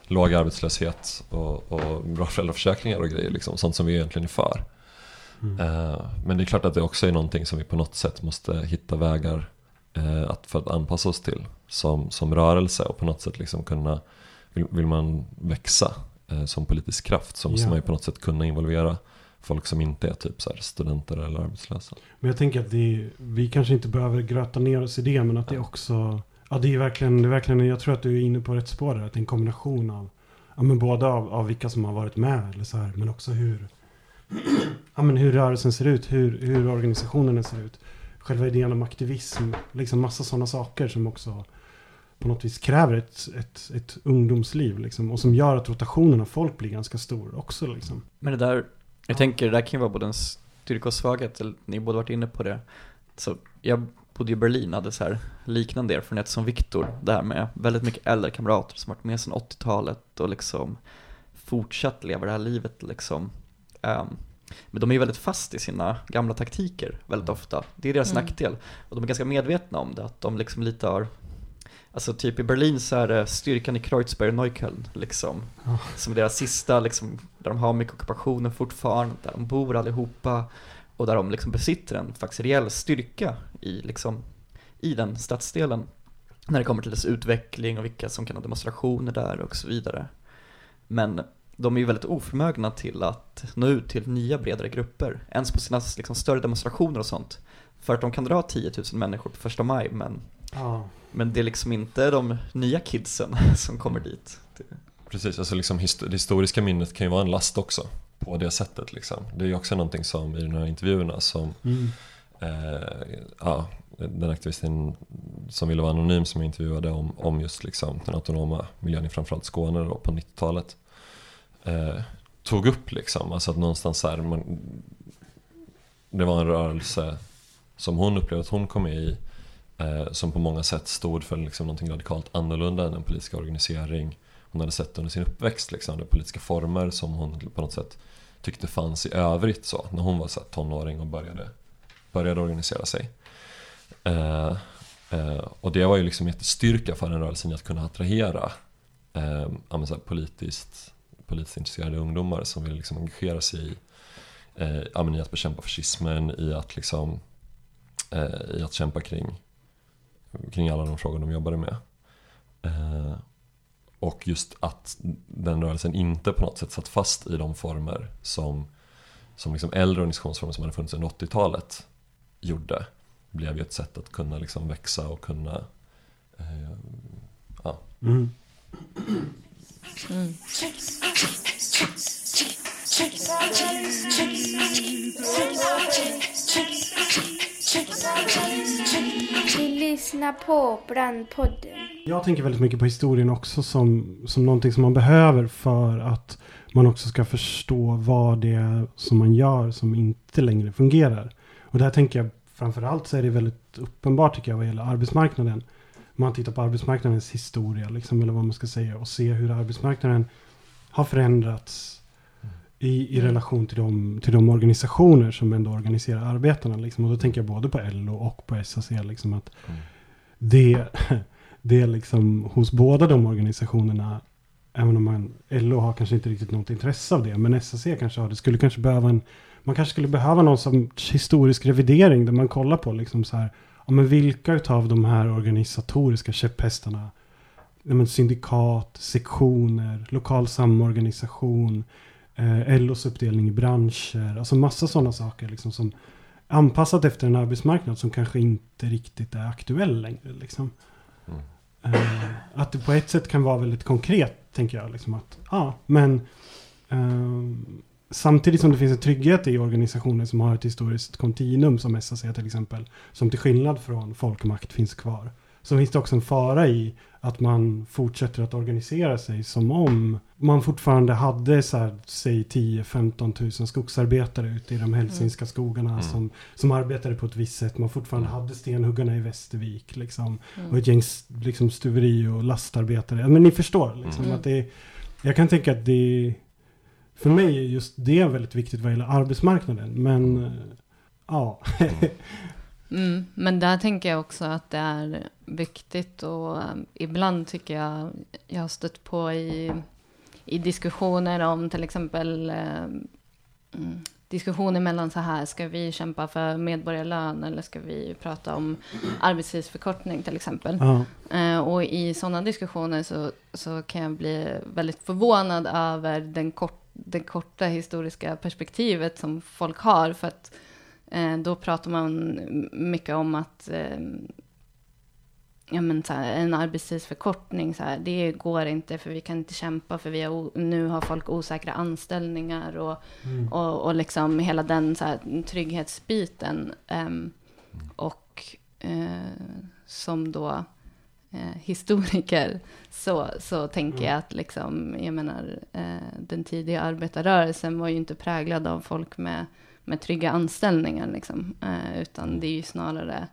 låg arbetslöshet och, och bra föräldraförsäkringar och grejer liksom, sånt som vi egentligen är för. Mm. Eh, Men det är klart att det också är någonting som vi på något sätt måste hitta vägar eh, att, för att anpassa oss till som, som rörelse och på något sätt liksom kunna, vill, vill man växa som politisk kraft måste Ja. man ju på något sätt kunna involvera folk som inte är typ så studenter eller arbetslösa. Men jag tänker att det, vi kanske inte behöver gröta ner oss i det, men att det också... Ja, det är verkligen, det är verkligen jag tror att du är inne på rätt spår där. Att det är en kombination av, ja men både av, av vilka som har varit med, eller så här, men också hur, ja men hur rörelsen ser ut, hur, hur organisationerna ser ut. Själva idén om aktivism, liksom massa sådana saker som också på något vis kräver ett, ett, ett ungdomsliv liksom. Och som gör att rotationen av folk blir ganska stor också liksom. Men det där, jag tänker det där kan ju vara både en styrka och svaghet, eller ni har båda varit inne på det. Så jag bodde i Berlin, hade så här liknande erfarenhet som Viktor, det här med väldigt mycket äldre kamrater som varit med sedan 80-talet och liksom fortsatt leva det här livet liksom. Ehm, men de är ju väldigt fast i sina gamla taktiker väldigt ofta. Det är deras Mm. nackdel. Och de är ganska medvetna om det, att de liksom lite har Alltså typ i Berlin så är det styrkan i Kreuzberg Neukölln liksom. Ja. Som är deras sista liksom, där de har mycket ockupationer fortfarande, där de bor allihopa och där de liksom besitter en faktiskt reell styrka i liksom, i den stadsdelen. När det kommer till dess utveckling och vilka som kan ha demonstrationer där och så vidare. Men de är ju väldigt oförmögna till att nå ut till nya bredare grupper, ens på sina liksom, större demonstrationer och sånt. För att de kan dra 10 000 människor på första maj, men, Ja. Men det är liksom inte de nya kidsen som kommer dit. Precis, alltså liksom det historiska minnet kan ju vara en last också på det sättet liksom. Det är ju också någonting som i de här intervjuerna som Mm. eh, ja, den aktivisten som ville vara anonym som jag intervjuade om, om just liksom den autonoma miljön i framförallt Skåne då på 90-talet eh, tog upp liksom, alltså att någonstans så här, man, det var en rörelse som hon upplevde att hon kom med i Eh, som på många sätt stod för liksom någonting radikalt annorlunda än den politiska organisering hon hade sett under sin uppväxt, liksom, de politiska former som hon på något sätt tyckte fanns i övrigt så, när hon var så här, tonåring och började, började organisera sig. Eh, eh, och det var ju liksom jättestyrka för den rörelsen i att kunna attrahera eh, så här, politiskt, politiskt intresserade ungdomar som ville liksom engagera sig i, eh, i att bekämpa fascismen, i att, liksom, eh, i att kämpa kring, kring alla de frågor de jobbade med. Eh, och just att den rörelsen inte på något sätt satt fast i de former som, som liksom äldre organisationsformer som hade funnits under 80-talet gjorde blev ju ett sätt att kunna liksom växa och kunna eh, ja, Mm. Mm. Lyssnar på Brandpodden. Jag tänker väldigt mycket på historien också som, som någonting som man behöver för att man också ska förstå vad det är som man gör som inte längre fungerar. Och där tänker jag framförallt så är det väldigt uppenbart tycker jag vad gäller arbetsmarknaden. Man tittar på arbetsmarknadens historia, liksom, eller vad man ska säga, och se hur arbetsmarknaden har förändrats i, i relation till de, till de organisationer som ändå organiserar arbetarna. Liksom. Och då tänker jag både på LO och på SAC. Liksom, att Mm. det, det är liksom hos båda de organisationerna, även om man, LO har kanske inte riktigt något intresse av det, men SAC kanske har det, skulle kanske behöva en, man kanske skulle behöva någon som historisk revidering där man kollar på liksom så här, ja, men vilka utav de här organisatoriska käpphästarna, ja, syndikat, sektioner, lokal samorganisation, eh, LOs uppdelning i branscher, alltså massa sådana saker liksom som anpassat efter en arbetsmarknad som kanske inte riktigt är aktuell längre. Liksom. Mm. Eh, att det på ett sätt kan vara väldigt konkret, tänker jag. Liksom att, ja, men ehm, samtidigt som det finns en trygghet i organisationer som har ett historiskt kontinuum som SAC till exempel, som till skillnad från folkmakt finns kvar, så finns det också en fara i att man fortsätter att organisera sig som om man fortfarande hade så här, säg 10-15 tusen skogsarbetare ute i de hälsinska skogarna Mm. som, som arbetade på ett visst sätt. Man fortfarande hade stenhuggarna i Västervik liksom. Mm. Och ett gäng liksom, stuveri och lastarbetare. Men ni förstår liksom Mm. att det Jag kan tänka att det För mig är just det väldigt viktigt vad gäller arbetsmarknaden. Men eh, ja. Mm, men där tänker jag också att det är viktigt och um, ibland tycker jag jag har stött på i, i diskussioner om till exempel um, mm, diskussioner mellan så här, ska vi kämpa för medborgarlön eller ska vi prata om arbetstidsförkortning till exempel. ja. Eh, och i sådana diskussioner så, så kan jag bli väldigt förvånad över den, kort, det korta historiska perspektivet som folk har. För att då pratar man mycket om att eh, ja, men så här, en arbetstidsförkortning, så här, det går inte för vi kan inte kämpa för vi har, nu har folk osäkra anställningar och Mm. och, och liksom hela den så här, trygghetsbiten. ehm, och eh, som då eh, historiker så, så tänker Mm. jag att liksom, jag menar, eh, den tidiga arbetarrörelsen var ju inte präglad av folk med, med trygga anställningar. Liksom, eh, utan det är ju snarare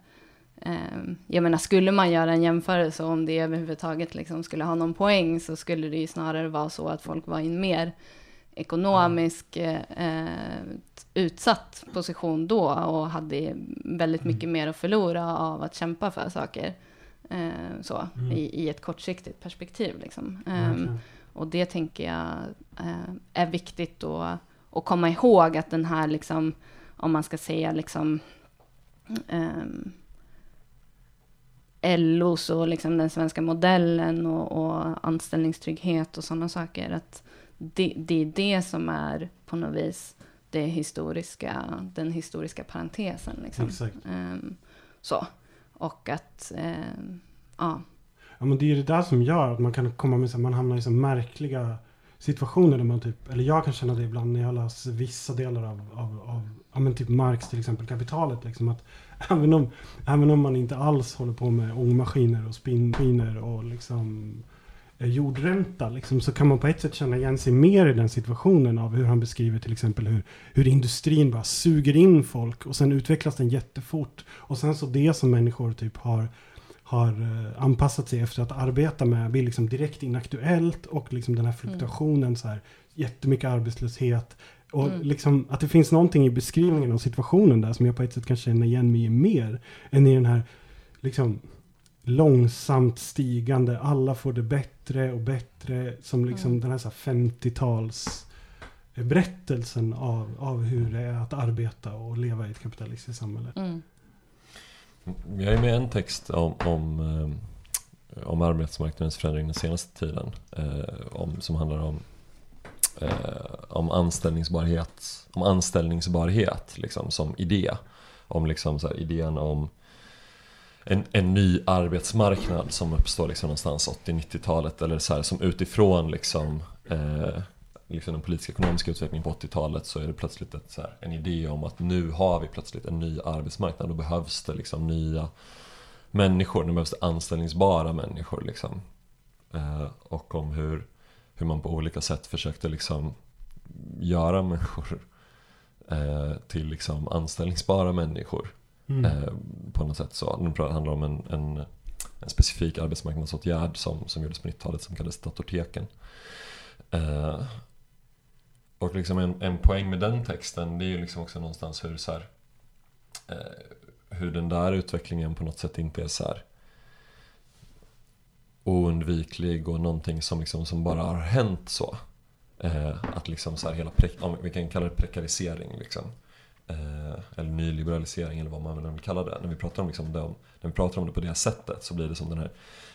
eh, jag menar, skulle man göra en jämförelse om det överhuvudtaget liksom skulle ha någon poäng så skulle det ju snarare vara så att folk var i en mer ekonomisk eh, utsatt position då och hade väldigt mycket mer att förlora av att kämpa för saker. Eh, så, Mm. i, i ett kortsiktigt perspektiv. Liksom. Verkligen. och det tänker jag eh, är viktigt då att komma ihåg att den här, liksom, om man ska säga liksom, ehm, LOs och liksom den svenska modellen och, och anställningstrygghet och sådana saker. Att det, det är det som är på något vis det historiska, den historiska parentesen. Liksom. Exakt. Ehm, så. Och att, ehm, ja. Ja men det är ju det där som gör att man kan komma med så man hamnar i så märkliga situationer där man typ, eller jag kan känna det ibland när jag läser vissa delar av, av, av ja men typ Marx till exempel, kapitalet liksom att även om, även om man inte alls håller på med ångmaskiner och spinnmaskiner och liksom eh, jordränta liksom, så kan man på ett sätt känna igen sig mer i den situationen av hur han beskriver till exempel hur, hur industrin bara suger in folk och sen utvecklas den jättefort. Och sen så det som människor typ har har eh, anpassat sig efter att arbeta med blir liksom direkt inaktuellt och liksom den här fluktuationen så här jättemycket arbetslöshet och Mm. liksom att det finns någonting i beskrivningen av situationen där som jag på ett sätt kan känna igen mig i mer än i den här liksom långsamt stigande, alla får det bättre och bättre som liksom Mm. den här, så här 50-tals berättelsen av, av hur det är att arbeta och leva i ett kapitalistiskt samhälle. Mm, vi har ju med en text om, om, eh, om arbetsmarknadens förändring den senaste tiden. Eh, om, som handlar om, eh, om anställningsbarhet, om anställningsbarhet liksom, som idé. Om liksom, så här, idén om en, en ny arbetsmarknad som uppstår liksom, någonstans 80-90-talet. Eller så här, som utifrån liksom, eh, liksom den politiska ekonomiska utvecklingen på 80-talet så är det plötsligt ett, här, en idé om att nu har vi plötsligt en ny arbetsmarknad. Då behövs det liksom nya människor, nu behövs det anställningsbara människor. Liksom. Eh, och om hur, hur man på olika sätt försökte liksom göra människor eh, till liksom anställningsbara människor. Mm. Eh, på något sätt så. Det handlar om en, en, en specifik arbetsmarknadsåtgärd som, som gjordes på 90-talet som kallades datorteken. Och liksom en, en poäng med den texten det är ju liksom också någonstans hur så här, eh, hur den där utvecklingen på något sätt inte är så här oundviklig och någonting som, liksom, som bara har hänt så. Eh, att liksom så här hela, pre- vi kan kalla det prekarisering liksom. Eh, eller nyliberalisering eller vad man vill kalla det. När vi, pratar om liksom det, när vi pratar om det på det sättet så blir det som den här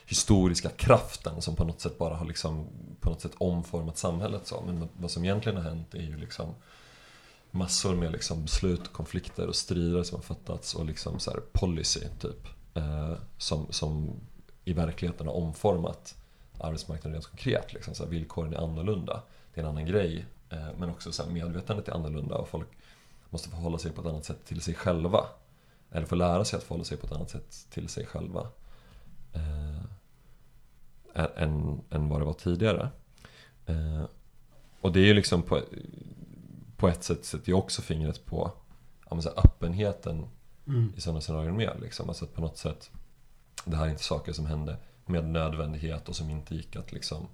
historiska kraften som på något sätt bara har liksom, på något sätt omformat samhället. Så. Men vad som egentligen har hänt är ju liksom massor med liksom beslut, konflikter och strider som har fattats och liksom så policy typ. Eh, som, som i verkligheten har omformat arbetsmarknaden rent konkret. Liksom, så här, villkoren är annorlunda. Det är en annan grej. Eh, men också så här, medvetandet är annorlunda och folk måste förhålla sig på ett annat sätt till sig själva. Eller få lära sig att förhålla sig på ett annat sätt till sig själva. Eh, än, än vad det var tidigare. Eh, och det är ju liksom på, på ett sätt sätter ju också fingret på ja, så öppenheten mm. i sådana scenarion med. Liksom. Alltså att på något sätt, det här är inte saker som hände med nödvändighet och som inte gick att liksom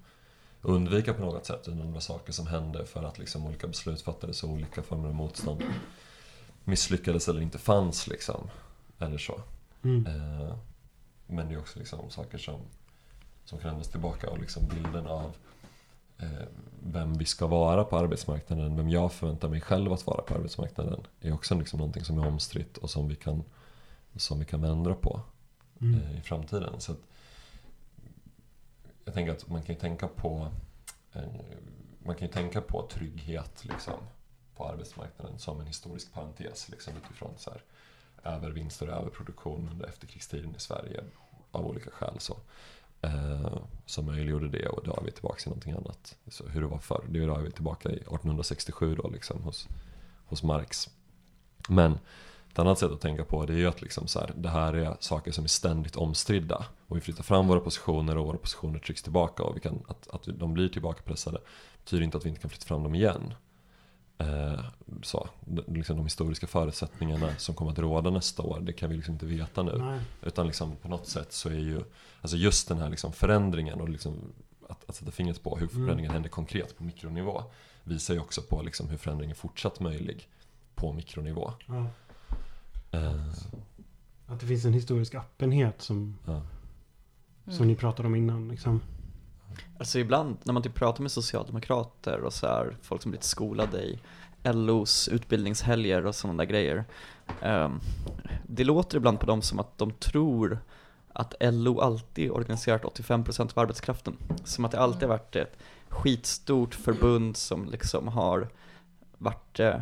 undvika på något sätt. Utan det var saker som hände för att liksom olika beslut fattades och olika former av motstånd misslyckades eller inte fanns. Liksom. Eller så. Mm. Eh, men det är också liksom saker som, som kan ändras tillbaka och liksom bilden av eh, vem vi ska vara på arbetsmarknaden, vem jag förväntar mig själv att vara på arbetsmarknaden är också liksom någonting som är omstritt och som vi kan, som vi kan ändra på mm. eh, i framtiden. Så jag tänker att man kan ju tänka på man kan tänka på trygghet liksom, på arbetsmarknaden som en historisk parentes liksom, utifrån så här, övervinster och överproduktion under efterkrigstiden i Sverige av olika skäl. Så, eh, som möjliggjorde det och idag är vi tillbaka i någonting annat. Så hur det var förr, det är vi tillbaka i 1867 då liksom hos, hos Marx. Men ett annat sätt att tänka på det är ju att liksom så här, det här är saker som är ständigt omstridda. Och vi flyttar fram våra positioner och våra positioner trycks tillbaka och vi kan, att, att de blir tillbakapressade betyder inte att vi inte kan flytta fram dem igen. Eh, så, liksom de historiska förutsättningarna som kommer att råda nästa år, det kan vi liksom inte veta nu. Nej. Utan liksom på något sätt så är ju, alltså just den här liksom förändringen och liksom att, att sätta fingret på hur mm. förändringen mm. händer konkret på mikronivå visar ju också på liksom hur förändringen är fortsatt möjlig på mikronivå. Ja. Uh, att det finns en historisk öppenhet som, ja. som mm. ni pratade om innan. Liksom. Alltså ibland när man typ pratar med socialdemokrater och så här, folk som blivit skolade i LOs utbildningshelger och sådana där grejer. Um, det låter ibland på dem som att de tror att LO alltid organiserat 85% av arbetskraften. Som att det alltid har varit ett skitstort förbund som liksom har varit, eh,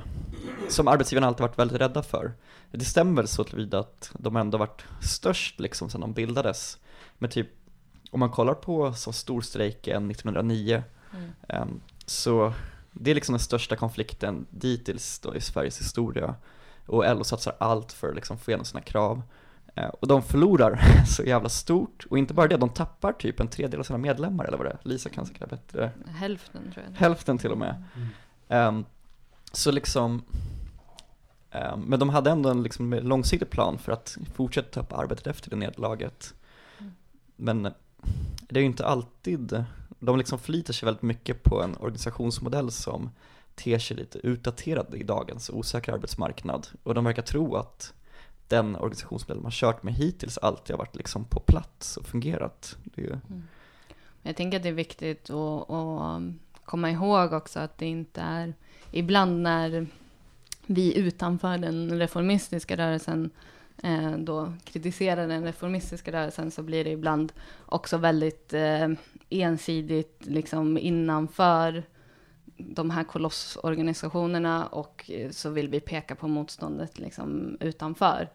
som arbetsgivarna alltid varit väldigt rädda för. Det stämmer väl så tillvida att de ändå varit störst liksom sedan de bildades. Med typ om man kollar på så storstrejken 1909 mm. um, så det är liksom den största konflikten dittills då i Sveriges historia. Och LO satsar allt för att liksom få igenom sina krav. Uh, och de förlorar så jävla stort. Och inte bara det, de tappar typ en tredjedel av sina medlemmar eller vad det är, Lisa kan säkert bättre Hälften tror jag. Hälften till och med. Mm. um, Så liksom um, Men de hade ändå en liksom långsiktig plan för att fortsätta ta upp arbetet efter det nederlaget. Mm. Men det är ju inte alltid, de liksom förlitar sig väldigt mycket på en organisationsmodell som ter sig lite utdaterad i dagens osäkra arbetsmarknad och de verkar tro att den organisationsmodell man kört med hittills alltid har varit liksom på plats och fungerat. Det ju... mm. Jag tänker att det är viktigt att, att komma ihåg också att det inte är ibland när vi utanför den reformistiska rörelsen eh, då kritiserar den reformistiska rörelsen så blir det ibland också väldigt eh, ensidigt liksom innanför de här kolossorganisationerna och eh, så vill vi peka på motståndet liksom utanför.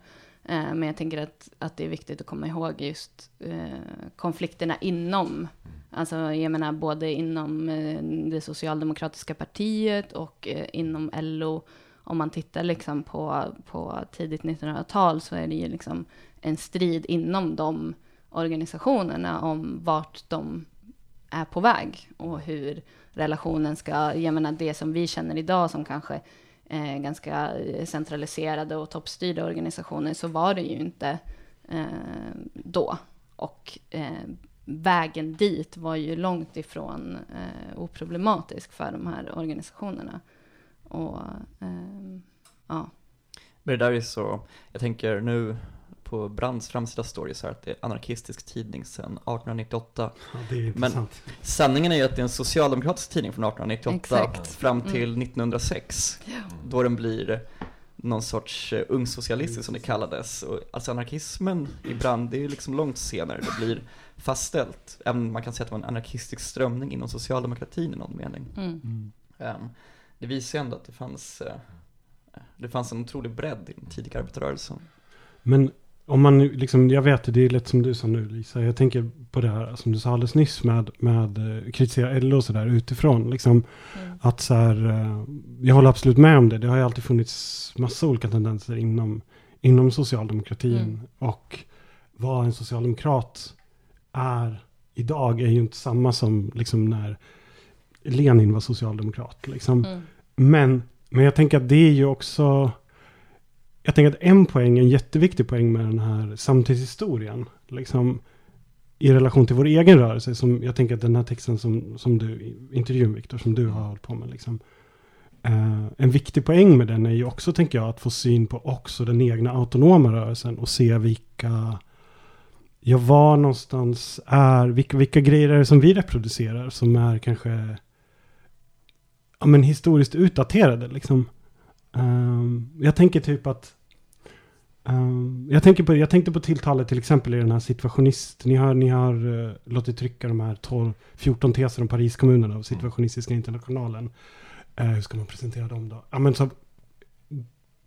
Eh, men jag tänker att, att det är viktigt att komma ihåg just eh, konflikterna inom. Alltså jag menar både inom eh, det socialdemokratiska partiet och eh, inom LO om man tittar liksom på, på tidigt 1900-tal så är det ju liksom en strid inom de organisationerna om vart de är på väg och hur relationen ska, jag menar det som vi känner idag som kanske eh, ganska centraliserade och toppstyrda organisationer, så var det ju inte eh, då. Och eh, vägen dit var ju långt ifrån eh, oproblematisk för de här organisationerna. Och eh, ja. Men det där är så, jag tänker nu på Brands framsida story så här att det är anarkistisk tidning sedan 1898. Ja, det är intressant. Sanningen är ju att det är en socialdemokratisk tidning från 1898 Exakt. fram till Mm. 1906. Då den blir någon sorts eh, ungsocialistisk som det kallades. Och, alltså anarkismen i Brand, det är ju liksom långt senare det blir fastställt. Även man kan säga att det var en anarkistisk strömning inom socialdemokratin i någon mening. Mm. Mm. Det visar ju ändå att det fanns, eh, det fanns en otrolig bredd i den tidiga arbetarrörelsen. Men om man liksom, jag vet det är lätt som du sa nu Lisa. Jag tänker på det här som du sa alldeles nyss med, med eh, kritisera LO och sådär utifrån. Liksom, Mm. att så här, eh, jag håller absolut med om det. Det har ju alltid funnits massa olika tendenser inom, inom socialdemokratin. Mm. Och vad en socialdemokrat är idag är ju inte samma som liksom när Lenin var socialdemokrat. Liksom. Mm. Men, men jag tänker att det är ju också... Jag tänker att en poäng, en jätteviktig poäng med den här samtidshistorien, liksom i relation till vår egen rörelse, som jag tänker att den här texten som, som du, intervjun Viktor, som du har hållit på med, liksom, eh, en viktig poäng med den är ju också, tänker jag, att få syn på också den egna autonoma rörelsen och se vilka, ja, var någonstans är, vilka, vilka grejer är det som vi reproducerar som är kanske ja, men historiskt utdaterade. Liksom. Ehm, jag tänker typ att ehm, jag, tänker på, jag tänkte på tilltalet till exempel i den här situationist. Ni har, ni har eh, låtit trycka de här 12, 14 teser om Pariskommunerna av situationistiska internationalen. Eh, hur ska man presentera dem då? Ja, men så,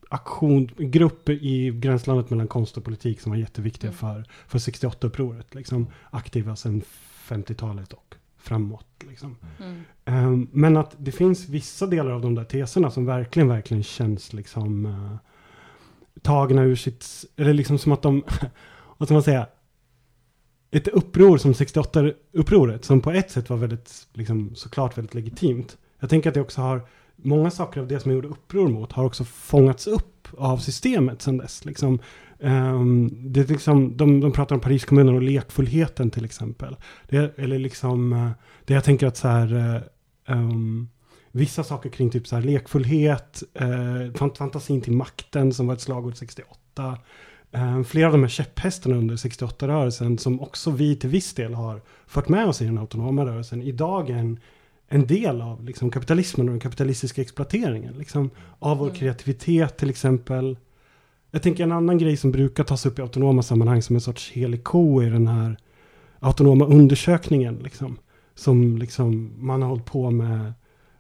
aktion, grupp i gränslandet mellan konst och politik som var jätteviktiga Mm. för, för 68-upproret. Liksom, aktiva sedan 50-talet och framåt. Liksom. Mm. Ehm, men att det finns vissa delar av de där teserna som verkligen, verkligen känns liksom uh, tagna ur sitt, eller liksom som att de, vad ska man säga, ett uppror som 68-upproret, som på ett sätt var väldigt, liksom, såklart väldigt legitimt. Jag tänker att det också har, många saker av det som jag gjorde uppror mot har också fångats upp av systemet sedan dess. Liksom, Ehm, det är liksom, de, de pratar om Pariskommunen och lekfullheten till exempel. Det, eller liksom, eh, det jag tänker att så här, ehm, vissa saker kring typ så här lekfullhet, uh, fant- fantasin till makten som var ett slagord 68. Eh, flera av de här käpphästarna under 68-rörelsen som också vi till viss del har fört med oss i den autonoma rörelsen. Idag är en, en del av liksom, kapitalismen och den kapitalistiska exploateringen. Liksom, av vår Mm. kreativitet till exempel. Jag tänker en annan grej som brukar tas upp i autonoma sammanhang som en sorts helig ko i den här autonoma undersökningen. Liksom, som liksom man har hållit på med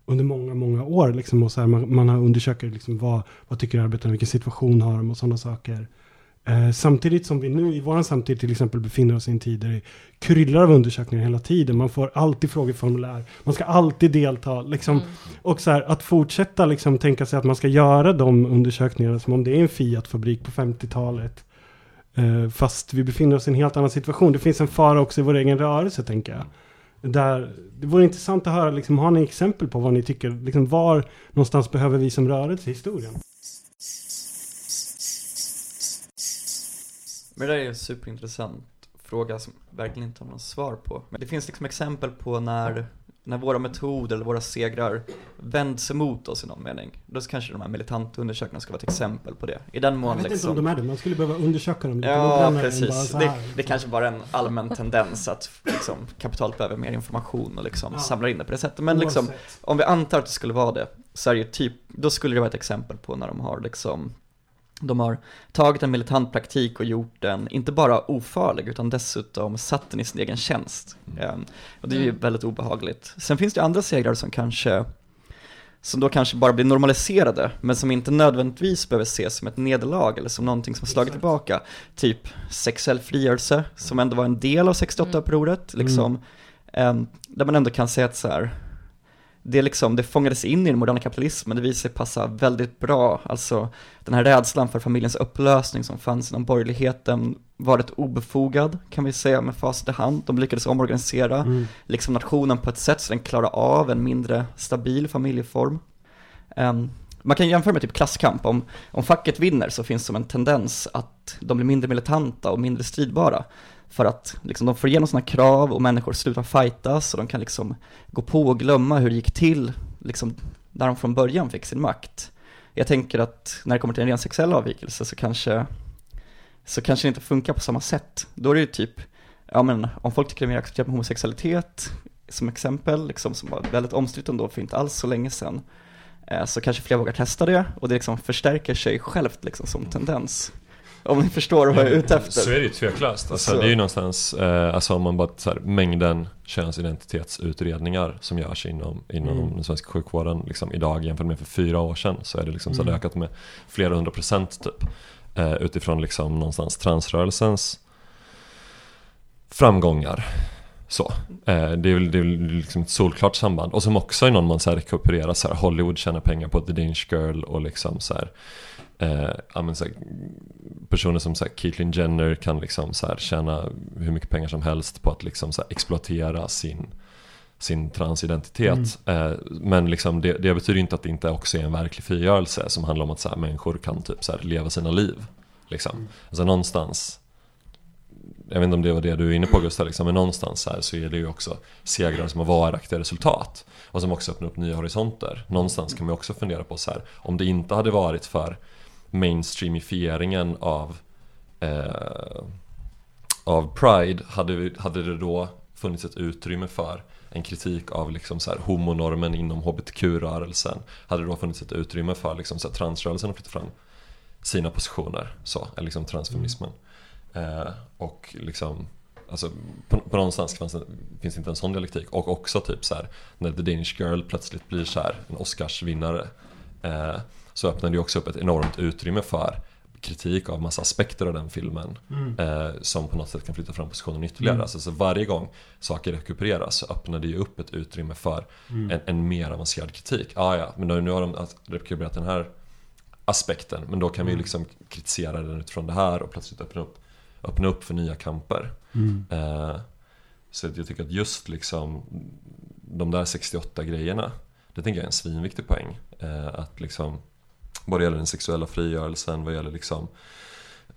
under många, många år. Liksom, och så här, man, man har undersökt liksom, vad, vad tycker arbetarna, vilken situation har de och sådana saker. Eh, samtidigt som vi nu i våran samtid till exempel befinner oss i en tid där det kryllar av undersökningar hela tiden. Man får alltid frågeformulär. Man ska alltid delta. Liksom, Mm. och så här, att fortsätta liksom tänka sig att man ska göra de undersökningarna som om det är en Fiat-fabrik på 50-talet. Eh, fast vi befinner oss i en helt annan situation. Det finns en fara också i vår egen rörelse, tänker jag. Där, det vore intressant att höra, liksom, har ni exempel på vad ni tycker, liksom, var någonstans behöver vi som rörelse i historien? Men det där är en superintressant fråga som verkligen inte har något svar på. Men det finns liksom exempel på när, när våra metoder eller våra segrar vänds emot oss i någon mening. Då kanske de här militanta undersökningarna ska vara ett exempel på det. I den Jag mån vet inte liksom... om de är det, man skulle behöva undersöka dem lite Ja, bara precis. så Det, det kanske bara är en allmän tendens att liksom, kapitalet behöver mer information och liksom Ja. samlar in det på det sättet. Men liksom, om vi antar att det skulle vara det, så är det ju typ, då skulle det vara ett exempel på när de har liksom de har tagit en militant praktik och gjort den, inte bara ofarlig, utan dessutom satt den i sin egen tjänst. Ehm, och det är ju Mm. väldigt obehagligt. Sen finns det andra segrar som kanske, som då kanske bara blir normaliserade, men som inte nödvändigtvis behöver ses som ett nederlag eller som någonting som slagit Exakt. tillbaka. Typ sexuell frigörelse, som ändå var en del av 68-upproret, liksom. Ehm, där man ändå kan säga att så här, det, liksom, det fångades in i den moderna kapitalismen, det visade sig passa väldigt bra. Alltså den här rädslan för familjens upplösning som fanns inom borgerligheten var rätt obefogad kan vi säga med facit i hand. De lyckades omorganisera Mm. liksom nationen på ett sätt så den klarar av en mindre stabil familjeform. Ehm, man kan jämföra med typ klasskamp, om, om facket vinner så finns det som en tendens att de blir mindre militanta och mindre stridbara. För att liksom, de får igenom sina krav och människor slutar fightas och de kan liksom gå på och glömma hur det gick till liksom, där de från början fick sin makt. Jag tänker att när det kommer till en ren sexuell avvikelse så kanske, så kanske det inte funkar på samma sätt. Då är det ju typ, ja men om folk tycker det är mer accepterat med homosexualitet, som exempel, liksom, som var väldigt omstritt ändå för inte alls så länge sedan, eh, så kanske fler vågar testa det och det liksom förstärker sig självt liksom som tendens. Om ni förstår vad jag är ute efter. Så är det ju tveklöst. Alltså, Så. det är ju någonstans, eh, alltså om man bara så här, mängden könsidentitetsutredningar som görs inom, inom Mm. den svenska sjukvården liksom, idag jämfört med för fyra år sedan så är det liksom så Mm. ökat med flera hundra procent typ. Eh, utifrån liksom någonstans transrörelsens framgångar. Så. Eh, det är väl, det är väl liksom ett solklart samband. Och som också i någon mån så här rekupererar så här, Hollywood tjänar pengar på The Danish Girl och liksom så här, eh, ja, så här, personer som så här, Caitlyn Jenner kan liksom så här, tjäna hur mycket pengar som helst på att liksom så här, exploatera sin, sin transidentitet. Eh, men liksom det, det betyder inte att det inte också är en verklig frigörelse som handlar om att så här, människor kan typ så leva sina liv. Liksom. Alltså någonstans jag vet inte om det var det du är inne på Gustav, liksom, men någonstans här så är det ju också segrar som har varaktiga resultat och som också öppnar upp nya horisonter. Någonstans kan man också fundera på så här, om det inte hade varit för mainstreamifieringen av eh, av Pride, hade, vi, hade det då funnits ett utrymme för en kritik av liksom så här homonormen inom hbtq-rörelsen? Hade det då funnits ett utrymme för liksom så här transrörelsen att flytta fram sina positioner, så, eller liksom transfeminismen? Eh, och liksom, alltså på, på någonstans fanns finns inte en sån dialektik. Och också typ så här, när The Danish Girl plötsligt blir så här, en Oscarsvinnare. Eh, så öppnar det också upp ett enormt utrymme för kritik av massa aspekter av den filmen. Mm. Eh, som på något sätt kan flytta fram positionen ytterligare. Mm. Alltså, så varje gång saker rekupereras så öppnar det ju upp ett utrymme för Mm. en, en mer avancerad kritik. Ah, ja, men nu, nu har de rekupererat den här aspekten. Men då kan vi Mm. liksom kritisera den utifrån det här och plötsligt öppna upp, öppna upp för nya kamper. Mm. Eh, så jag tycker att just liksom de där 68 grejerna, det tänker jag är en svinviktig poäng. Eh, att liksom, vad det gäller den sexuella frigörelsen, vad gäller liksom,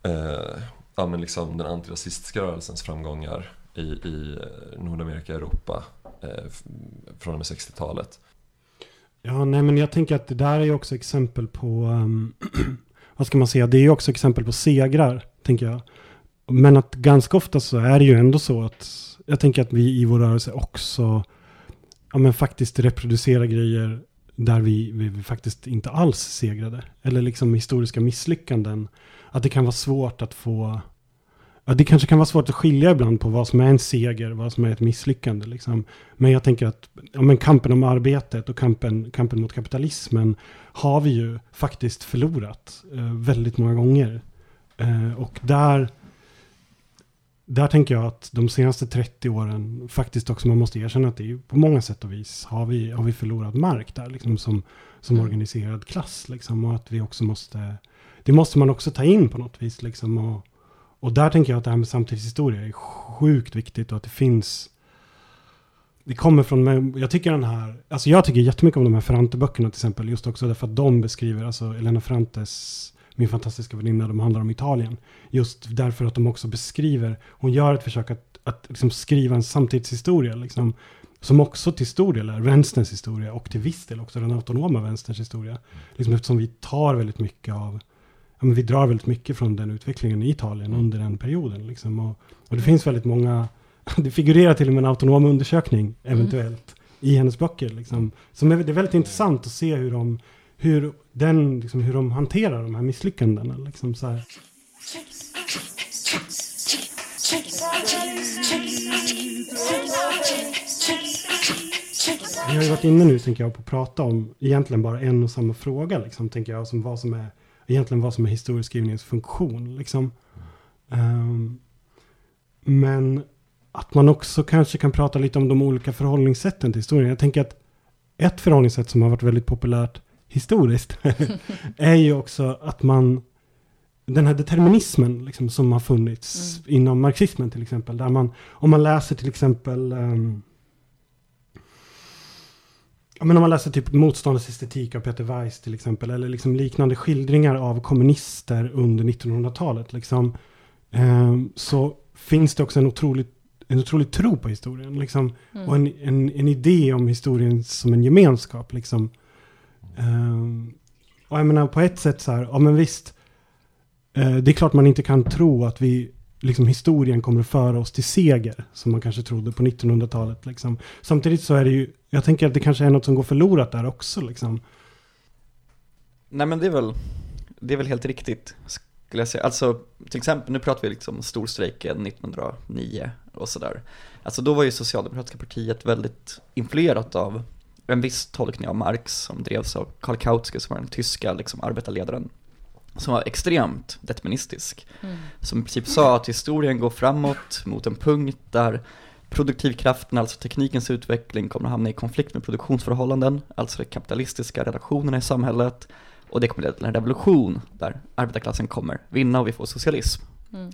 eh, ja, men liksom den antirasistiska rörelsens framgångar i, i eh, Nordamerika och Europa eh, från och med 60-talet. Ja, nej men jag tänker att det där är ju också exempel på, um, vad ska man säga, det är ju också exempel på segrar, tänker jag. Men att ganska ofta så är det ju ändå så att jag tänker att vi i vår rörelse också, ja men faktiskt reproducerar grejer där vi, vi, vi faktiskt inte alls segrade. Eller liksom historiska misslyckanden. Att det kan vara svårt att få, ja det kanske kan vara svårt att skilja ibland på vad som är en seger, vad som är ett misslyckande liksom. Men jag tänker att ja, men kampen om arbetet och kampen, kampen mot kapitalismen har vi ju faktiskt förlorat eh, väldigt många gånger. Eh, och där, där tänker jag att de senaste 30 åren faktiskt också man måste erkänna att det är på många sätt och vis har vi, har vi förlorat mark där liksom som, som Mm. organiserad klass liksom och att vi också måste, det måste man också ta in på något vis liksom och, och där tänker jag att det här med samtidshistoria är sjukt viktigt och att det finns det kommer från, jag tycker den här, alltså jag tycker jättemycket om de här Ferrante-böckerna till exempel, just också därför att de beskriver, alltså Elena Ferrantes, min fantastiska väninna, de handlar om Italien. Just därför att de också beskriver, hon gör ett försök att, att liksom skriva en samtidshistoria, liksom, som också till stor del är vänsterns historia och till viss del också den autonoma vänsterns historia. Liksom eftersom vi tar väldigt mycket av, ja, men vi drar väldigt mycket från den utvecklingen i Italien under den perioden. Liksom, och, och det finns väldigt många det figurerar till och med en autonom undersökning eventuellt i hennes böcker. Liksom. Som är, det är väldigt intressant att se hur de, hur den, liksom, hur de hanterar de här misslyckandena. Liksom, så här. Vi har ju varit inne nu, tänker jag, på att prata om egentligen bara en och samma fråga, liksom, tänker jag, som vad som är, egentligen vad som är historieskrivningens funktion. Liksom. Um, men att man också kanske kan prata lite om de olika förhållningssätten till historien. Jag tänker att ett förhållningssätt som har varit väldigt populärt historiskt är ju också att man den här determinismen liksom, som har funnits Mm. inom marxismen till exempel. Där man, om man läser till exempel men om man läser typ Motståndets estetik av Peter Weiss till exempel. Eller liksom liknande skildringar av kommunister under 1900-talet. Liksom, ehm, så finns det också en otrolig, en otrolig tro på historien. Liksom, Mm. och en, en, en idé om historien som en gemenskap. Liksom. Ehm, och jag menar på ett sätt så här, ja men visst. eh, det är klart man inte kan tro att vi, liksom historien kommer att föra oss till seger. Som man kanske trodde på 1900-talet. Liksom. Samtidigt så är det ju, jag tänker att det kanske är något som går förlorat där också. Liksom. Nej men det är väl, det är väl helt riktigt skulle jag säga. Alltså till exempel, nu pratar vi liksom storstrejken 1909 och sådär. Alltså då var ju Socialdemokratiska partiet väldigt influerat av en viss tolkning av Marx som drevs av Karl Kautsky som var den tyska liksom, arbetarledaren. Som var extremt deterministisk. Mm. Som i princip sa att historien går framåt mot en punkt där produktivkraften, alltså teknikens utveckling, kommer att hamna i konflikt med produktionsförhållanden, alltså de kapitalistiska redaktionerna i samhället. Och det kommer leda till en revolution där arbetarklassen kommer vinna och vi får socialism. Mm.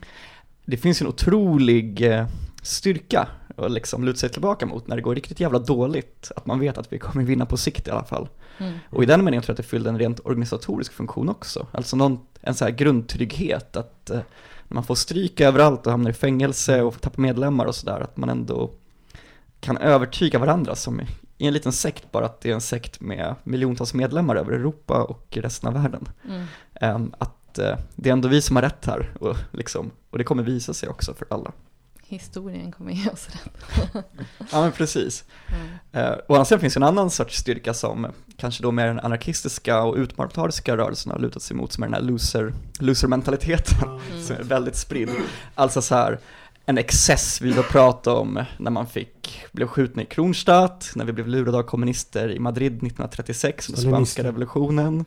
Det finns en otrolig eh, styrka att liksom luta sig tillbaka mot när det går riktigt jävla dåligt. Att man vet att vi kommer vinna på sikt i alla fall. Mm. Och i den meningen tror jag att det fyllde en rent organisatorisk funktion också. Alltså någon, en så här grundtrygghet att eh, när man får stryk överallt och hamnar i fängelse och tappar medlemmar och sådär, att man ändå kan övertyga varandra som i en liten sekt, bara att det är en sekt med miljontals medlemmar över Europa och resten av världen. Mm. Ehm, att eh, det är ändå vi som har rätt här och, liksom, och det kommer visa sig också för alla. Historien kommer ge oss rätt. Ja men precis. Mm. Uh, och sen finns ju en annan sorts styrka som kanske då mer den anarkistiska och utmanatariska rörelsen har lutat sig mot, som är den här loser, loser-mentaliteten, Mm. som är väldigt spridd. Alltså så här, en excess vi då pratade om när man fick, blev skjuten i Kronstadt, när vi blev lurade av kommunister i Madrid 1936 under spanska revolutionen.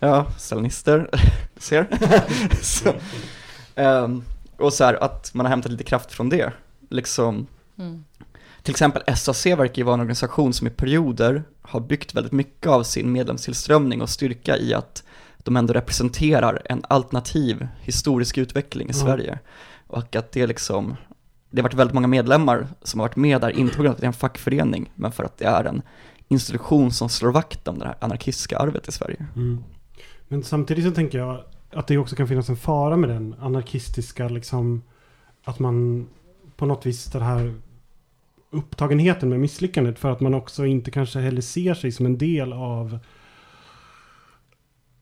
Ja, stalinister, du ser. så, ehm, och så här att man har hämtat lite kraft från det. Liksom, Mm. till exempel SAC verkar ju vara en organisation som i perioder har byggt väldigt mycket av sin medlemstillströmning och styrka i att de ändå representerar en alternativ historisk utveckling i Ja. Sverige. Och att det liksom, det har varit väldigt många medlemmar som har varit med där, inte på grund av att det är en fackförening, men för att det är en institution som slår vakt om det här anarkistiska arvet i Sverige. Mm. Men samtidigt så tänker jag att det också kan finnas en fara med den anarkistiska liksom att man på något vis den här upptagenheten med misslyckandet för att man också inte kanske heller ser sig som en del av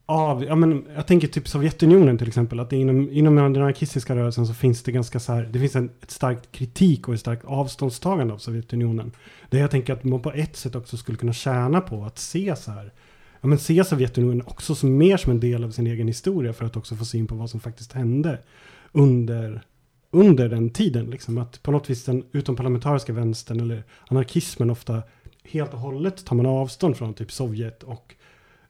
av, ja men jag tänker typ Sovjetunionen till exempel, att det inom, inom den anarkistiska rörelsen så finns det ganska så här, det finns en ett starkt kritik och ett starkt avståndstagande av Sovjetunionen. Det jag tänker att man på ett sätt också skulle kunna tjäna på att se så här, ja men se Sovjetunionen också som mer som en del av sin egen historia för att också få syn på vad som faktiskt hände under, under den tiden. Liksom. Att på något vis den utomparlamentariska vänstern eller anarkismen ofta helt och hållet tar man avstånd från typ Sovjet och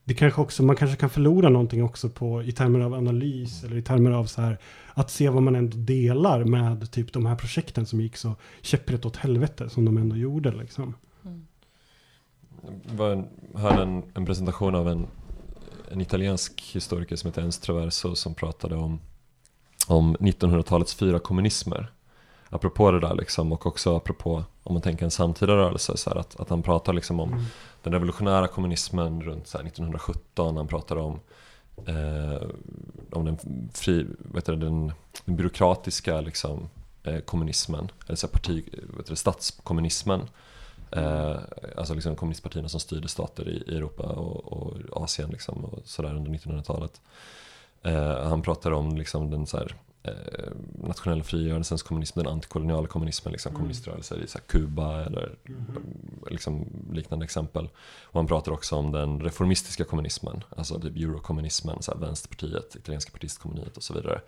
det kanske också, man kanske kan förlora någonting också på i termer av analys eller i termer av så här att se vad man ändå delar med typ de här projekten som gick så käpprätt åt helvete som de ändå gjorde liksom. Var, hörde en, en presentation av en, en italiensk historiker som heter Enzo Traverso som pratade om, om 1900-talets fyra kommunismer. Apropå det där liksom och också apropå om man tänker en samtida rörelse så här, att, att han pratar liksom om Mm. den revolutionära kommunismen runt här 1917. Han pratar om, eh, om den, fri, vet du, den, den byråkratiska liksom, eh, kommunismen, eller så här parti, vet du, statskommunismen. Eh, alltså liksom kommunistpartierna som styrde stater i, i Europa och, och Asien liksom, och sådär under 1900-talet. Eh, han pratar om liksom den så här, eh, nationella frigörelsens kommunism, den antikoloniala kommunismen, liksom, Mm. kommuniströrelser i så Kuba eller liksom, liknande exempel. Och han pratar också om den reformistiska kommunismen, alltså typ eurokommunismen, så här, Vänsterpartiet, italienska partistkommuniet och så vidare.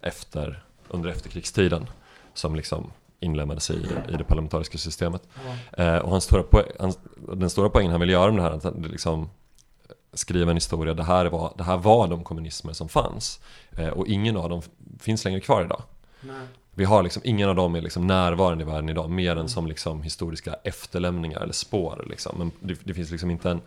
Efter, under efterkrigstiden som liksom inlemmades i, i det parlamentariska systemet. Eh, och hans stora poäng, hans, den stora poängen han vill göra med det här är att han liksom skriva en historia, det här, var, det här var de kommunismer som fanns. Eh, och ingen av dem finns längre kvar idag. Nej. Vi har liksom, ingen av dem är liksom närvarande i världen idag, mer än som liksom historiska efterlämningar eller spår. Liksom. Men det, det finns liksom inte en,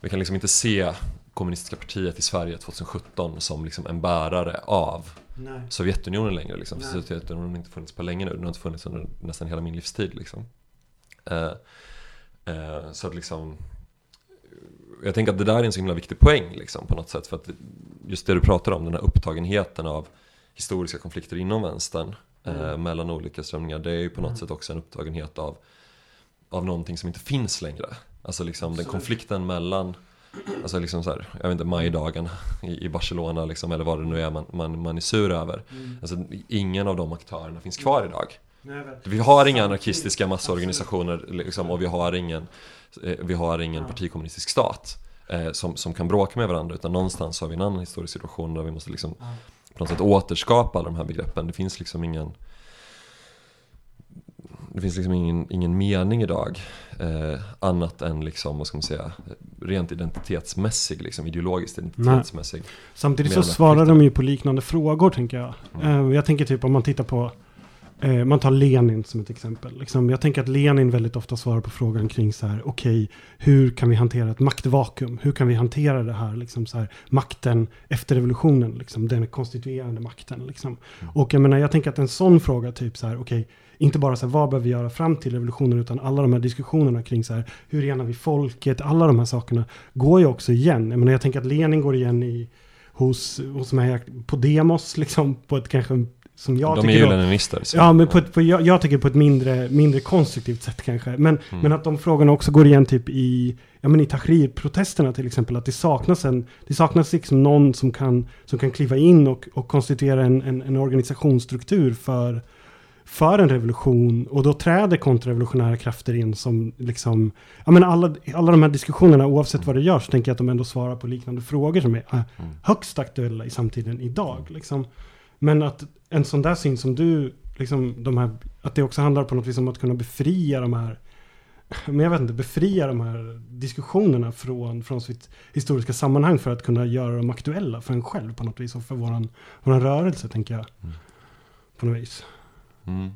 vi kan liksom inte se kommunistiska partiet i Sverige 2017 som liksom en bärare av Nej. Sovjetunionen längre. Liksom. Nej. Sovjetunionen har inte funnits på länge nu, den har inte funnits under nästan hela min livstid. Liksom. Eh, eh, så att liksom jag tänker att det där är en så himla viktig poäng liksom, på något sätt. För att just det du pratar om, den här upptagenheten av historiska konflikter inom vänstern eh, Mm. mellan olika strömningar. Det är ju på något Mm. sätt också en upptagenhet av, av någonting som inte finns längre. Alltså liksom den konflikten mellan Alltså liksom så här, jag vet inte, majdagen i, i Barcelona liksom, eller vad det nu är man, man, man är sur över. Mm. Alltså ingen av de aktörerna finns kvar idag. Vi har inga anarkistiska massorganisationer liksom, och vi har ingen, eh, vi har ingen partikommunistisk stat eh, som, som kan bråka med varandra utan någonstans har vi en annan historisk situation där vi måste liksom på något sätt återskapa alla de här begreppen. Det finns liksom ingen det finns liksom ingen, ingen mening idag eh, annat än liksom, vad ska man säga, rent identitetsmässig, liksom, ideologiskt identitetsmässig. Samtidigt så svarar de ju på liknande frågor tänker jag. Mm. Eh, jag tänker typ om man tittar på, eh, man tar Lenin som ett exempel. Liksom, jag tänker att Lenin väldigt ofta svarar på frågan kring så här, okej, hur kan vi hantera ett maktvakuum? Hur kan vi hantera det här, liksom så här, makten efter revolutionen, liksom, den konstituerande makten. Liksom. Mm. Och jag menar, jag tänker att en sån fråga, typ så här, okej, inte bara så här, vad behöver vi göra fram till revolutionen, utan alla de här diskussionerna kring så här, hur renar vi folket, alla de här sakerna går ju också igen. Jag menar, jag tänker att Lenin går igen i, hos, hos här, på Demos, liksom, på ett kanske, som jag de är tycker ju då- leninister. så- Ja, men på ett, på, jag, jag tycker på ett mindre, mindre konstruktivt sätt kanske. Men, Mm. men att de frågorna också går igen typ i, ja men i Tahrir-protesterna till exempel. Att det saknas en, det saknas liksom någon som kan, som kan kliva in och, och konstituera en, en, en organisationsstruktur för, för en revolution. Och då träder kontrrevolutionära krafter in som liksom, ja men alla, alla de här diskussionerna oavsett vad det görs, tänker jag att de ändå svarar på liknande frågor som är äh, Mm. högst aktuella i samtiden idag. Liksom. Men att en sån där syn som du, liksom, de här, att det också handlar på något vis om att kunna befria de här, men jag vet inte, befria de här diskussionerna från, från sitt historiska sammanhang för att kunna göra dem aktuella för en själv på något vis och för våran, våran rörelse tänker jag. Mm. På något vis. Mm.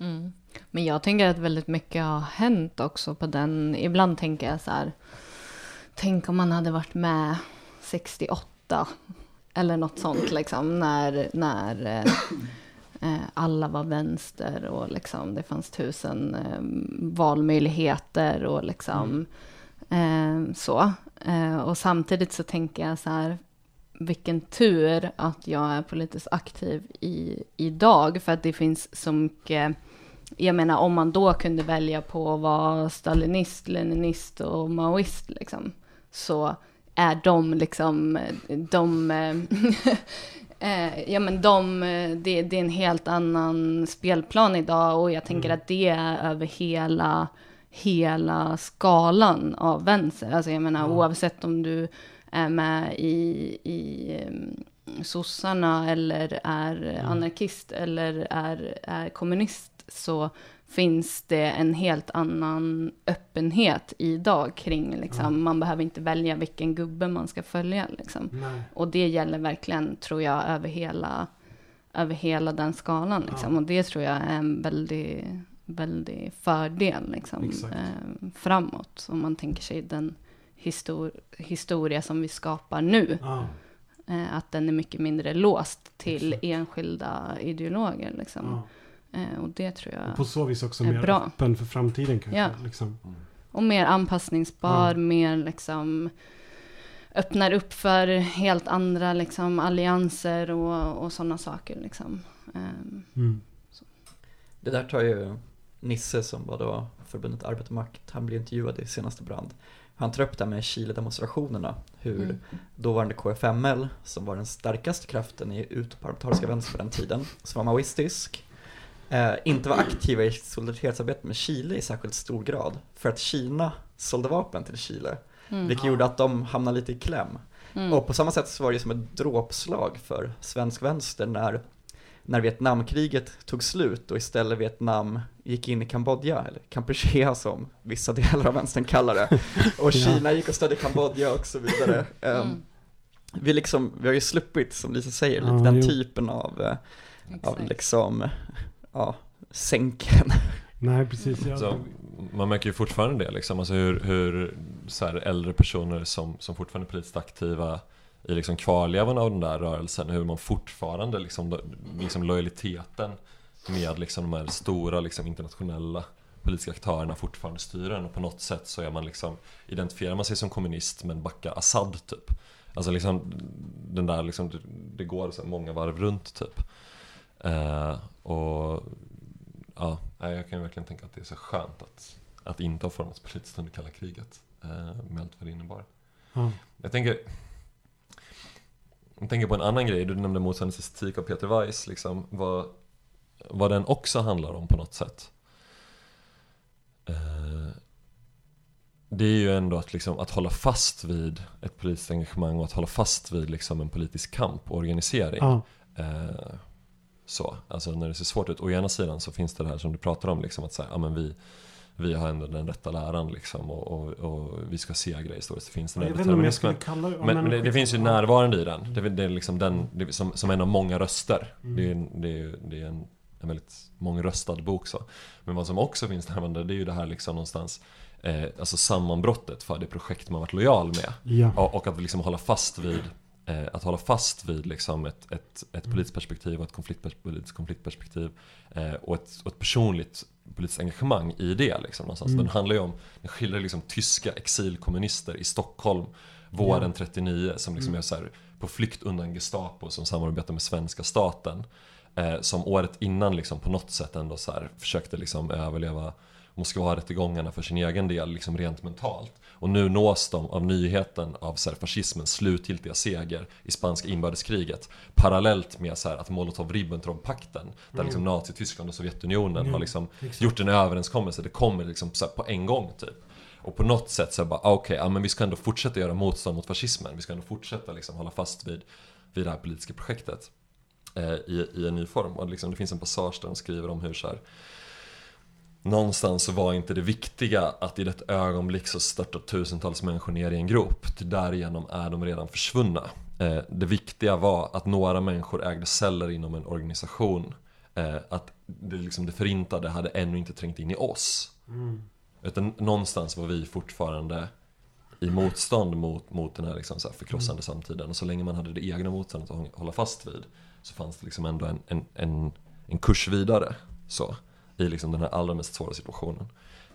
Mm. Men jag tänker att väldigt mycket har hänt också på den. Ibland tänker jag så här. Tänk om man hade varit med 68 eller något sånt liksom när, när eh, eh, alla var vänster och liksom det fanns tusen eh, valmöjligheter och liksom eh, så. Eh, och samtidigt så tänker jag så här vilken tur att jag är politiskt aktiv i, idag för att det finns så mycket jag menar om man då kunde välja på att vara stalinist, leninist och maoist liksom, så är de liksom, de, eh, ja men de, det, det är en helt annan spelplan idag och jag tänker Mm. att det är över hela, hela skalan av vänster. Alltså jag menar Ja. oavsett om du är med i, i um, sossarna eller är Mm. anarkist eller är, är kommunist så finns det en helt annan öppenhet idag kring liksom, Ja. man behöver inte välja vilken gubbe man ska följa liksom. Och det gäller verkligen, tror jag, över hela, över hela den skalan liksom. Och det tror jag är en väldigt, väldigt fördel liksom, eh, framåt. Om man tänker sig den histor historia som vi skapar nu. Ja. Eh, att den är mycket mindre låst till Exakt. enskilda ideologer. Liksom. Ja. Eh, och det tror jag. Och på så vis också är mer bra. öppen för framtiden kanske. Ja. Liksom. Och mer anpassningsbar, Ja. mer liksom öppnar upp för helt andra liksom allianser och, och sådana saker liksom. Ehm, Mm. Det där tar ju Nisse som var då förbundet Arbete och Makt, han blev intervjuad i senaste brand. Han tar upp det här med Chile-demonstrationerna, hur mm. dåvarande KFML, som var den starkaste kraften i utoparlamentariska vänster på den tiden, som var maoistisk, eh, inte var aktiva i solidaritetsarbete med Chile i särskilt stor grad, för att Kina sålde vapen till Chile, Mm. vilket gjorde att de hamnade lite i kläm. Mm. Och på samma sätt så var det som ett dråpslag för svensk vänster när, när Vietnamkriget tog slut och istället Vietnam gick in i Kambodja, eller Kampuchea som vissa delar av vänstern kallar det. Och Ja. Kina gick och stödde Kambodja och så vidare. Um, Mm. vi liksom, vi har ju sluppit, som Lisa säger, Ja, lite den jo. typen av, eh, av liksom, ja, sänken. Nej, precis. Ja. Så, man märker ju fortfarande det liksom, alltså hur, hur så här, äldre personer som, som fortfarande är politiskt aktiva i liksom kvarlevan av den där rörelsen, hur man fortfarande liksom, liksom lojaliteten med liksom de här stora liksom, internationella politiska aktörerna fortfarande styr den och på något sätt så är man liksom, identifierar man sig som kommunist men backar Assad typ. Alltså liksom den där liksom, det, det går så här många varv runt typ. Eh, och ja, jag kan ju verkligen tänka att det är så skönt att, att inte ha formats politiskt under kalla kriget. Eh, med allt vad det innebar. Ja. Jag tänker, jag tänker på en annan grej, du nämnde motsvarande estetik av Peter Weiss, liksom, vad, vad den också handlar om på något sätt. Eh, det är ju ändå att, liksom, att hålla fast vid ett politiskt engagemang och att hålla fast vid liksom, en politisk kamp och organisering. Ja. Eh, så, alltså när det ser svårt ut. Å ena sidan så finns det det här som du pratar om, liksom, att säga, ja, men vi, vi har ändå den rätta läran liksom, och, och, och vi ska segra historiskt. Det finns den Jag här vet inte om jag skulle kalla det... Men, men det, det finns ju närvarande i den. Mm. Det, det är liksom den, det är som, som en av många röster. Mm. Det är, det är, det är en, en väldigt mångröstad bok så. Men vad som också finns närvarande det är ju det här liksom någonstans eh, Alltså sammanbrottet för det projekt man varit lojal med. Ja. Och, och att liksom hålla fast vid Att hålla fast vid liksom ett, ett, ett Mm. politiskt perspektiv och ett konfliktpers- politiskt konfliktperspektiv eh, och, ett, och ett personligt politiskt engagemang i det liksom, någonstans. Mm. Den handlar ju om, den skildrar liksom tyska exilkommunister i Stockholm våren Ja. 39 som liksom Mm. är så här, på flykt undan Gestapo som samarbetar med svenska staten. Eh, som året innan liksom på något sätt ändå så här, försökte liksom överleva Moskva-rättegångarna för sin egen del liksom rent mentalt. Och nu nås de av nyheten av så här, fascismens slutgiltiga seger i spanska inbördeskriget. Parallellt med så här, att Molotov-Ribbentrop-pakten, där Mm. liksom Nazityskland och Sovjetunionen Jo, har liksom exakt. gjort en överenskommelse. Det kommer liksom så här, på en gång typ. Och på något sätt så bara, okej, ja, men vi ska ändå fortsätta göra motstånd mot fascismen. Vi ska ändå fortsätta liksom hålla fast vid, vid det här politiska projektet. Eh, i, I en ny form. Och liksom, det finns en passage där de skriver om hur så här, Någonstans så var inte det viktiga att i det ögonblick så störtar tusentals människor ner i en grop. Därigenom är de redan försvunna. Eh, det viktiga var att några människor ägde celler inom en organisation. Eh, att det, liksom, det förintade hade ännu inte trängt in i oss. Mm. Utan någonstans var vi fortfarande i motstånd mot, mot den här, liksom så här förkrossande samtiden. Och så länge man hade det egna motståndet att hålla fast vid så fanns det liksom ändå en, en, en, en kurs vidare. Så, i liksom den här allra mest svåra situationen.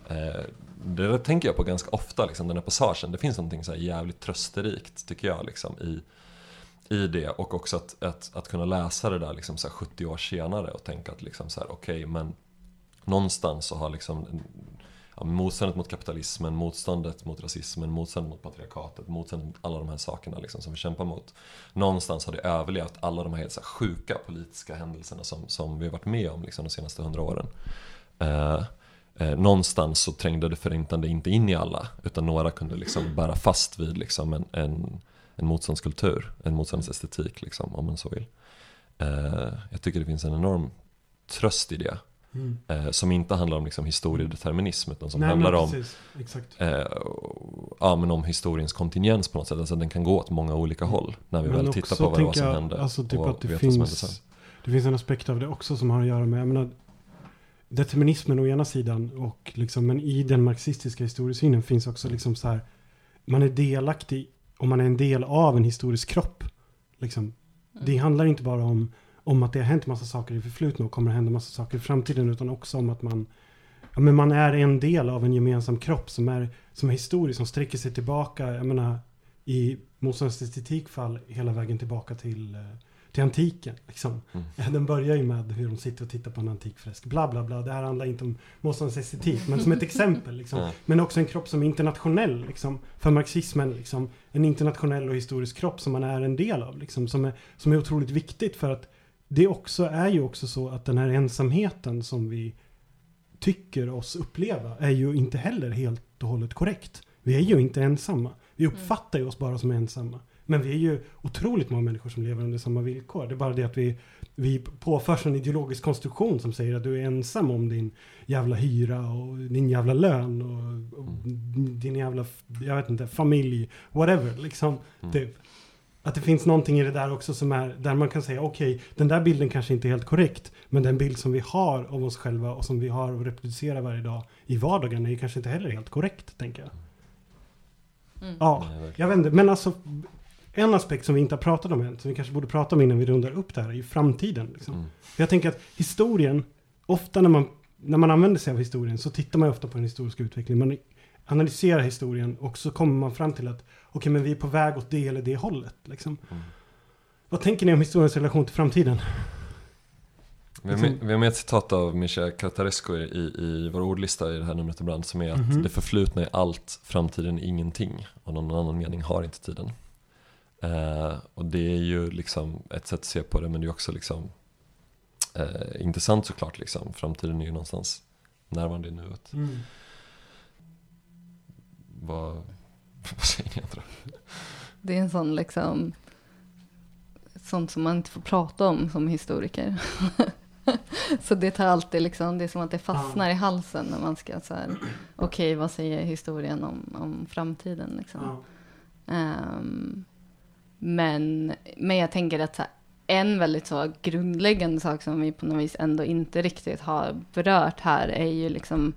Eh, det tänker jag på ganska ofta, liksom, den här passagen. Det finns någonting så här jävligt trösterikt tycker jag liksom, i, i det. Och också att, att, att kunna läsa det där liksom, så här 70 år senare och tänka att liksom, så här, okej men någonstans så har liksom ja, motståndet mot kapitalismen, motståndet mot rasismen, motståndet mot patriarkatet, motståndet mot alla de här sakerna liksom, som vi kämpar mot. Någonstans har det överlevt alla de här helt så här, sjuka politiska händelserna som, som vi har varit med om liksom, de senaste hundra åren. Eh, eh, någonstans så trängde det förintande inte in i alla, utan några kunde liksom bära fast vid liksom, en, en, en motståndskultur, en motståndsestetik liksom, om man så vill. Eh, jag tycker det finns en enorm tröst i det. Mm. Eh, som inte handlar om liksom, historiedeterminism utan som Nej, handlar men om, precis. Exakt. eh, ja, men om historiens kontingens på något sätt. Alltså den kan gå åt många olika håll när vi Men väl tittar på vad det var tänker som hände. Alltså typ och att det vad finns, det finns en aspekt av det också som har att göra med, jag menar, determinismen å ena sidan och liksom, men i den marxistiska historiesynen finns också liksom så här, man är delaktig och man är en del av en historisk kropp. Liksom. Det handlar inte bara om, om att det har hänt massa saker i förflutna och kommer att hända massa saker i framtiden utan också om att man Ja, men man är en del av en gemensam kropp som är, som är historisk, som sträcker sig tillbaka, jag menar, i motståndets estetikfall hela vägen tillbaka till, eh, till antiken. Liksom. Mm. Den börjar ju med hur de sitter och tittar på en antik fresk. Bla bla bla. Det här handlar inte om motståndets estetik. Men som ett exempel. Liksom. Ja. Men också en kropp som är internationell. Liksom, för marxismen. Liksom, en internationell och historisk kropp som man är en del av. Liksom, som, är, som är otroligt viktigt. För att det också är ju också så att den här ensamheten som vi tycker oss uppleva är ju inte heller helt och hållet korrekt. Vi är ju inte ensamma. Vi uppfattar ju oss bara som ensamma. Men vi är ju otroligt många människor som lever under samma villkor. Det är bara det att vi, vi påförs en ideologisk konstruktion som säger att du är ensam om din jävla hyra och din jävla lön och, och din jävla, jag vet inte, familj, whatever liksom. Mm. Typ. Att det finns någonting i det där också som är där man kan säga okej, den där bilden kanske inte är helt korrekt. Men den bild som vi har av oss själva och som vi har och reproducerar varje dag i vardagen är ju kanske inte heller helt korrekt, tänker jag. Mm. Ja, jag vet inte, men alltså en aspekt som vi inte har pratat om än, som vi kanske borde prata om innan vi rundar upp det här, är ju framtiden. Liksom. Mm. Jag tänker att historien, ofta när man, när man använder sig av historien så tittar man ofta på den historiska utvecklingen. Man analyserar historien och så kommer man fram till att okej, men vi är på väg åt det eller det hållet. Liksom. Mm. Vad tänker ni om historiens relation till framtiden? Vi har, med, vi har med ett citat av Mischa Cartaresco i, i vår ordlista i det här numret ibland som är att Mhm. det förflutna är allt, framtiden är ingenting och någon annan mening har inte tiden. Eh, och det är ju liksom ett sätt att se på det men det är också liksom eh, intressant såklart liksom. Framtiden är ju någonstans närvarande i nuet. Vad, vad säger ni andra? Det är en sån liksom, sånt som man inte får prata om som historiker. så det tar alltid liksom, det är som att det fastnar i halsen när man ska så här, okej vad säger historien om, om framtiden liksom. Ja. Ehm, men, men jag tänker att här, en väldigt så grundläggande sak som vi på något vis ändå inte riktigt har berört här är ju liksom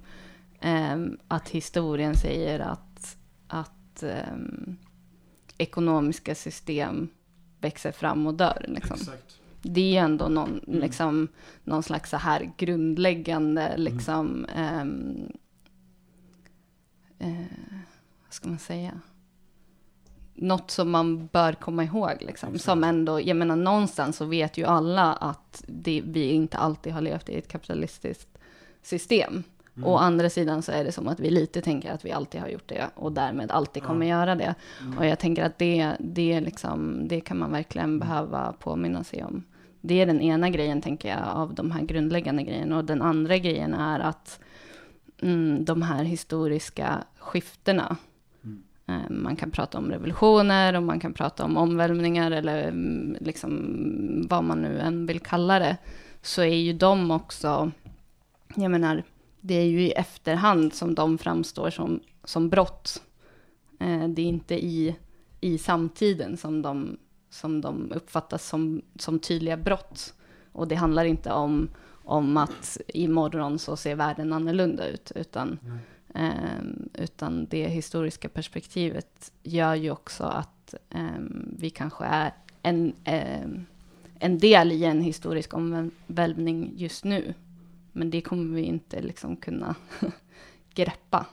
ehm, att historien säger att, att ehm, ekonomiska system växer fram och dör. Liksom. Exakt. Det är ju ändå någon, liksom, någon slags så här grundläggande, liksom, ehm, eh, vad ska man säga? Något som man bör komma ihåg, liksom. Som ändå, jag menar någonstans så vet ju alla att det, vi inte alltid har levt i ett kapitalistiskt system. Mm. Å andra sidan så är det som att vi lite tänker att vi alltid har gjort det och därmed alltid kommer göra det. Och jag tänker att det, det, liksom, det kan man verkligen behöva påminna sig om. Det är den ena grejen, tänker jag, av de här grundläggande grejerna. Och den andra grejen är att mm, de här historiska skiftena, eh, man kan prata om revolutioner och man kan prata om omvälvningar eller mm, liksom vad man nu än vill kalla det, så är ju de också, jag menar, det är ju i efterhand som de framstår som, som brott. Eh, det är inte i, i samtiden som de, som de uppfattas som, som tydliga brott. Och det handlar inte om, om att imorgon så ser världen annorlunda ut, utan, eh, utan det historiska perspektivet gör ju också att eh, vi kanske är en, eh, en del i en historisk omvälvning just nu. Men det kommer vi inte liksom kunna greppa.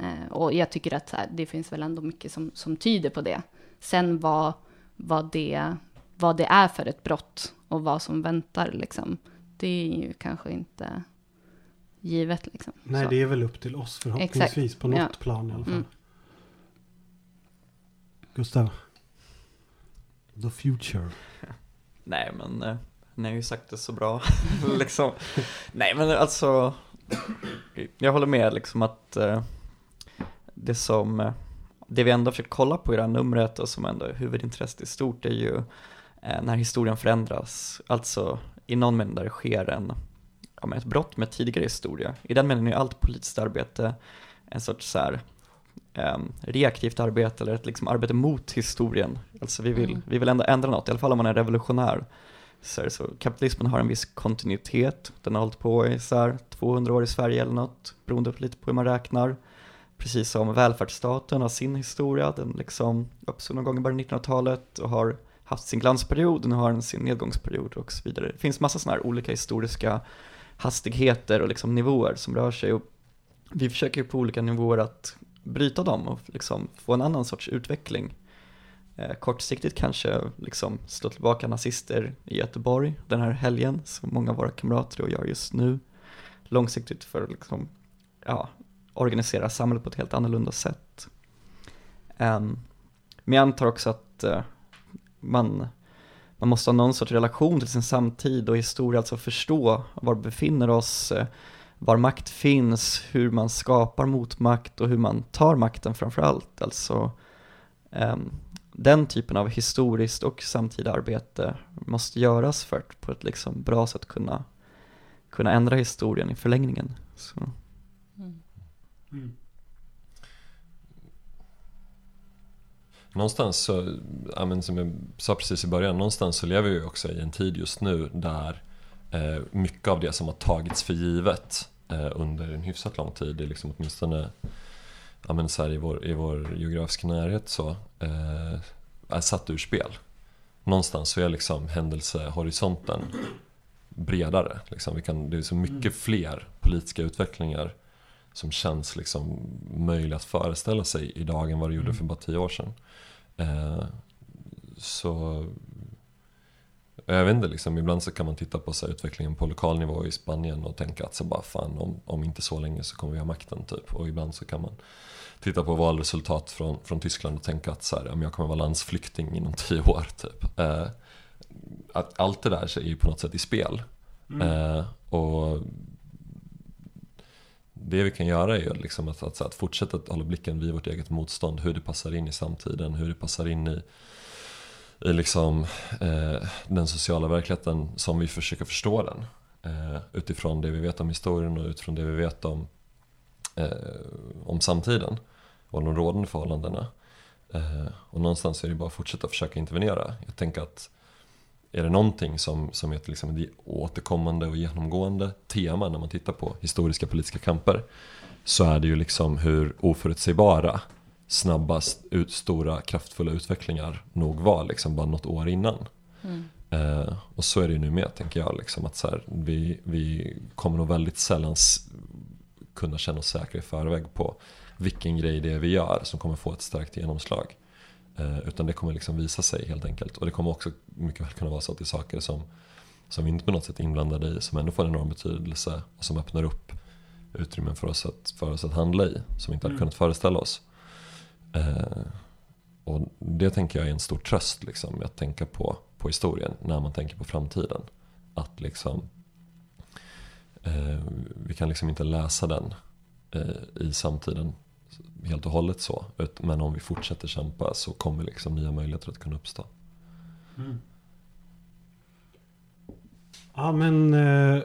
Eh, och jag tycker att så här, det finns väl ändå mycket som, som tyder på det. Sen vad, vad, det, vad det är för ett brott och vad som väntar, liksom, det är ju kanske inte givet. Liksom. Nej, Så. det är väl upp till oss förhoppningsvis Exakt. på något Ja. plan i alla fall. Mm. Gustav? The future. Nej men, eh, ni har ju sagt det så bra liksom. Nej men alltså, jag håller med liksom att eh, det som, eh, det vi ändå försöker kolla på i det här numret och som ändå är huvudintresset i stort är ju eh, när historien förändras, alltså i någon mening där det sker en, ja, men ett brott med tidigare historia. I den meningen är allt politiskt arbete en sorts så här, ehm, reaktivt arbete eller ett liksom arbete mot historien. Alltså vi vill, Mm. vi vill ändå ändra något, i alla fall om man är revolutionär. Så, här, så kapitalismen har en viss kontinuitet, den har hållit på i så här 200 år i Sverige eller något, beroende på lite på hur man räknar. Precis som välfärdsstaten har sin historia, den liksom uppstod någon gång i början av 1900-talet och har haft sin glansperiod, nu har den sin nedgångsperiod och så vidare. Det finns massa sådana här olika historiska hastigheter och liksom nivåer som rör sig och vi försöker ju på olika nivåer att bryta dem och liksom få en annan sorts utveckling. Eh, kortsiktigt kanske liksom slå tillbaka nazister i Göteborg den här helgen, som många av våra kamrater och gör just nu. Långsiktigt för att liksom, ja, organisera samhället på ett helt annorlunda sätt. Um, men jag antar också att uh, man, man måste ha någon sorts relation till sin samtid och historia, alltså förstå var vi befinner oss, uh, var makt finns, hur man skapar motmakt och hur man tar makten framför allt. Alltså, um, den typen av historiskt och samtida arbete måste göras för att på ett liksom bra sätt kunna, kunna ändra historien i förlängningen. Så. Mm. Mm. någonstans så, ja, men som jag sa precis i början, någonstans så lever vi också i en tid just nu där eh, mycket av det som har tagits för givet eh, under en hyfsat lång tid, det är liksom åtminstone ja, men så här, i, vår, i vår geografiska närhet så, eh, är satt ur spel. Någonstans så är liksom händelsehorisonten bredare. Liksom. Vi kan, det är så mycket fler politiska utvecklingar som känns liksom möjliga att föreställa sig idag än vad det gjorde Mm. för bara tio år sedan. Eh, så jag vet inte, liksom, ibland så kan man titta på så här, utvecklingen på lokal nivå i Spanien och tänka att så bara, fan, om, om inte så länge så kommer vi ha makten. Typ. Och ibland så kan man titta på valresultat från, från Tyskland och tänka att så här, jag kommer vara landsflykting inom tio år. Typ. Eh, att allt det där är ju på något sätt i spel. Eh, och det vi kan göra är ju liksom att, att, att fortsätta att hålla blicken vid vårt eget motstånd, hur det passar in i samtiden, hur det passar in i, i liksom, eh, den sociala verkligheten som vi försöker förstå den. Eh, utifrån det vi vet om historien och utifrån det vi vet om, eh, om samtiden och de rådande förhållandena. Eh, och någonstans är det bara att fortsätta försöka intervenera. Jag tänker att är det någonting som, som är ett, liksom ett återkommande och genomgående tema när man tittar på historiska politiska kamper så är det ju liksom hur oförutsägbara snabbast ut, stora kraftfulla utvecklingar nog var liksom bara något år innan. Mm. Eh, och så är det ju nu med tänker jag. Liksom, att så här, vi, vi kommer nog väldigt sällan kunna känna oss säkra i förväg på vilken grej det är vi gör som kommer få ett starkt genomslag. Eh, utan det kommer liksom visa sig helt enkelt. Och det kommer också mycket väl kunna vara så att det är saker som, som vi inte på något sätt är inblandade i som ändå får en enorm betydelse och som öppnar upp utrymmen för oss att, för oss att handla i som vi inte hade Mm. kunnat föreställa oss. Eh, och det tänker jag är en stor tröst liksom, att tänka på, på historien när man tänker på framtiden. Att liksom eh, vi kan liksom inte läsa den eh, i samtiden helt och hållet så. Men om vi fortsätter kämpa så kommer liksom nya möjligheter att kunna uppstå. Mm. Ja men eh,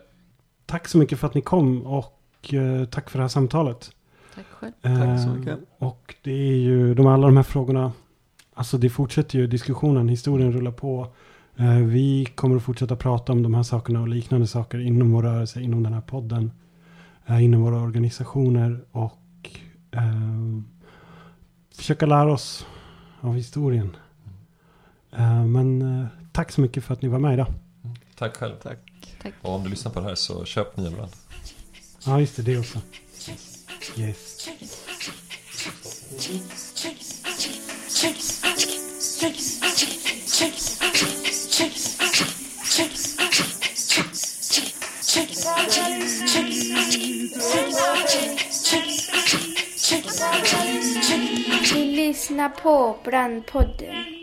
tack så mycket för att ni kom och eh, tack för det här samtalet. Tack själv. Tack så Eh, mycket. Och det är ju de alla de här frågorna. Alltså det fortsätter ju diskussionen, historien rullar på. Eh, vi kommer att fortsätta prata om de här sakerna och liknande saker inom vår rörelse, inom den här podden. Eh, inom våra organisationer och eh, försöka lära oss av historien. Eh, men eh, tack så mycket för att ni var med idag. Tack själv. Tack. Tack. Och om du lyssnar på det här så köp nya brand. Ja, just det, det också. Yes. Lyssnar på Brandpodden.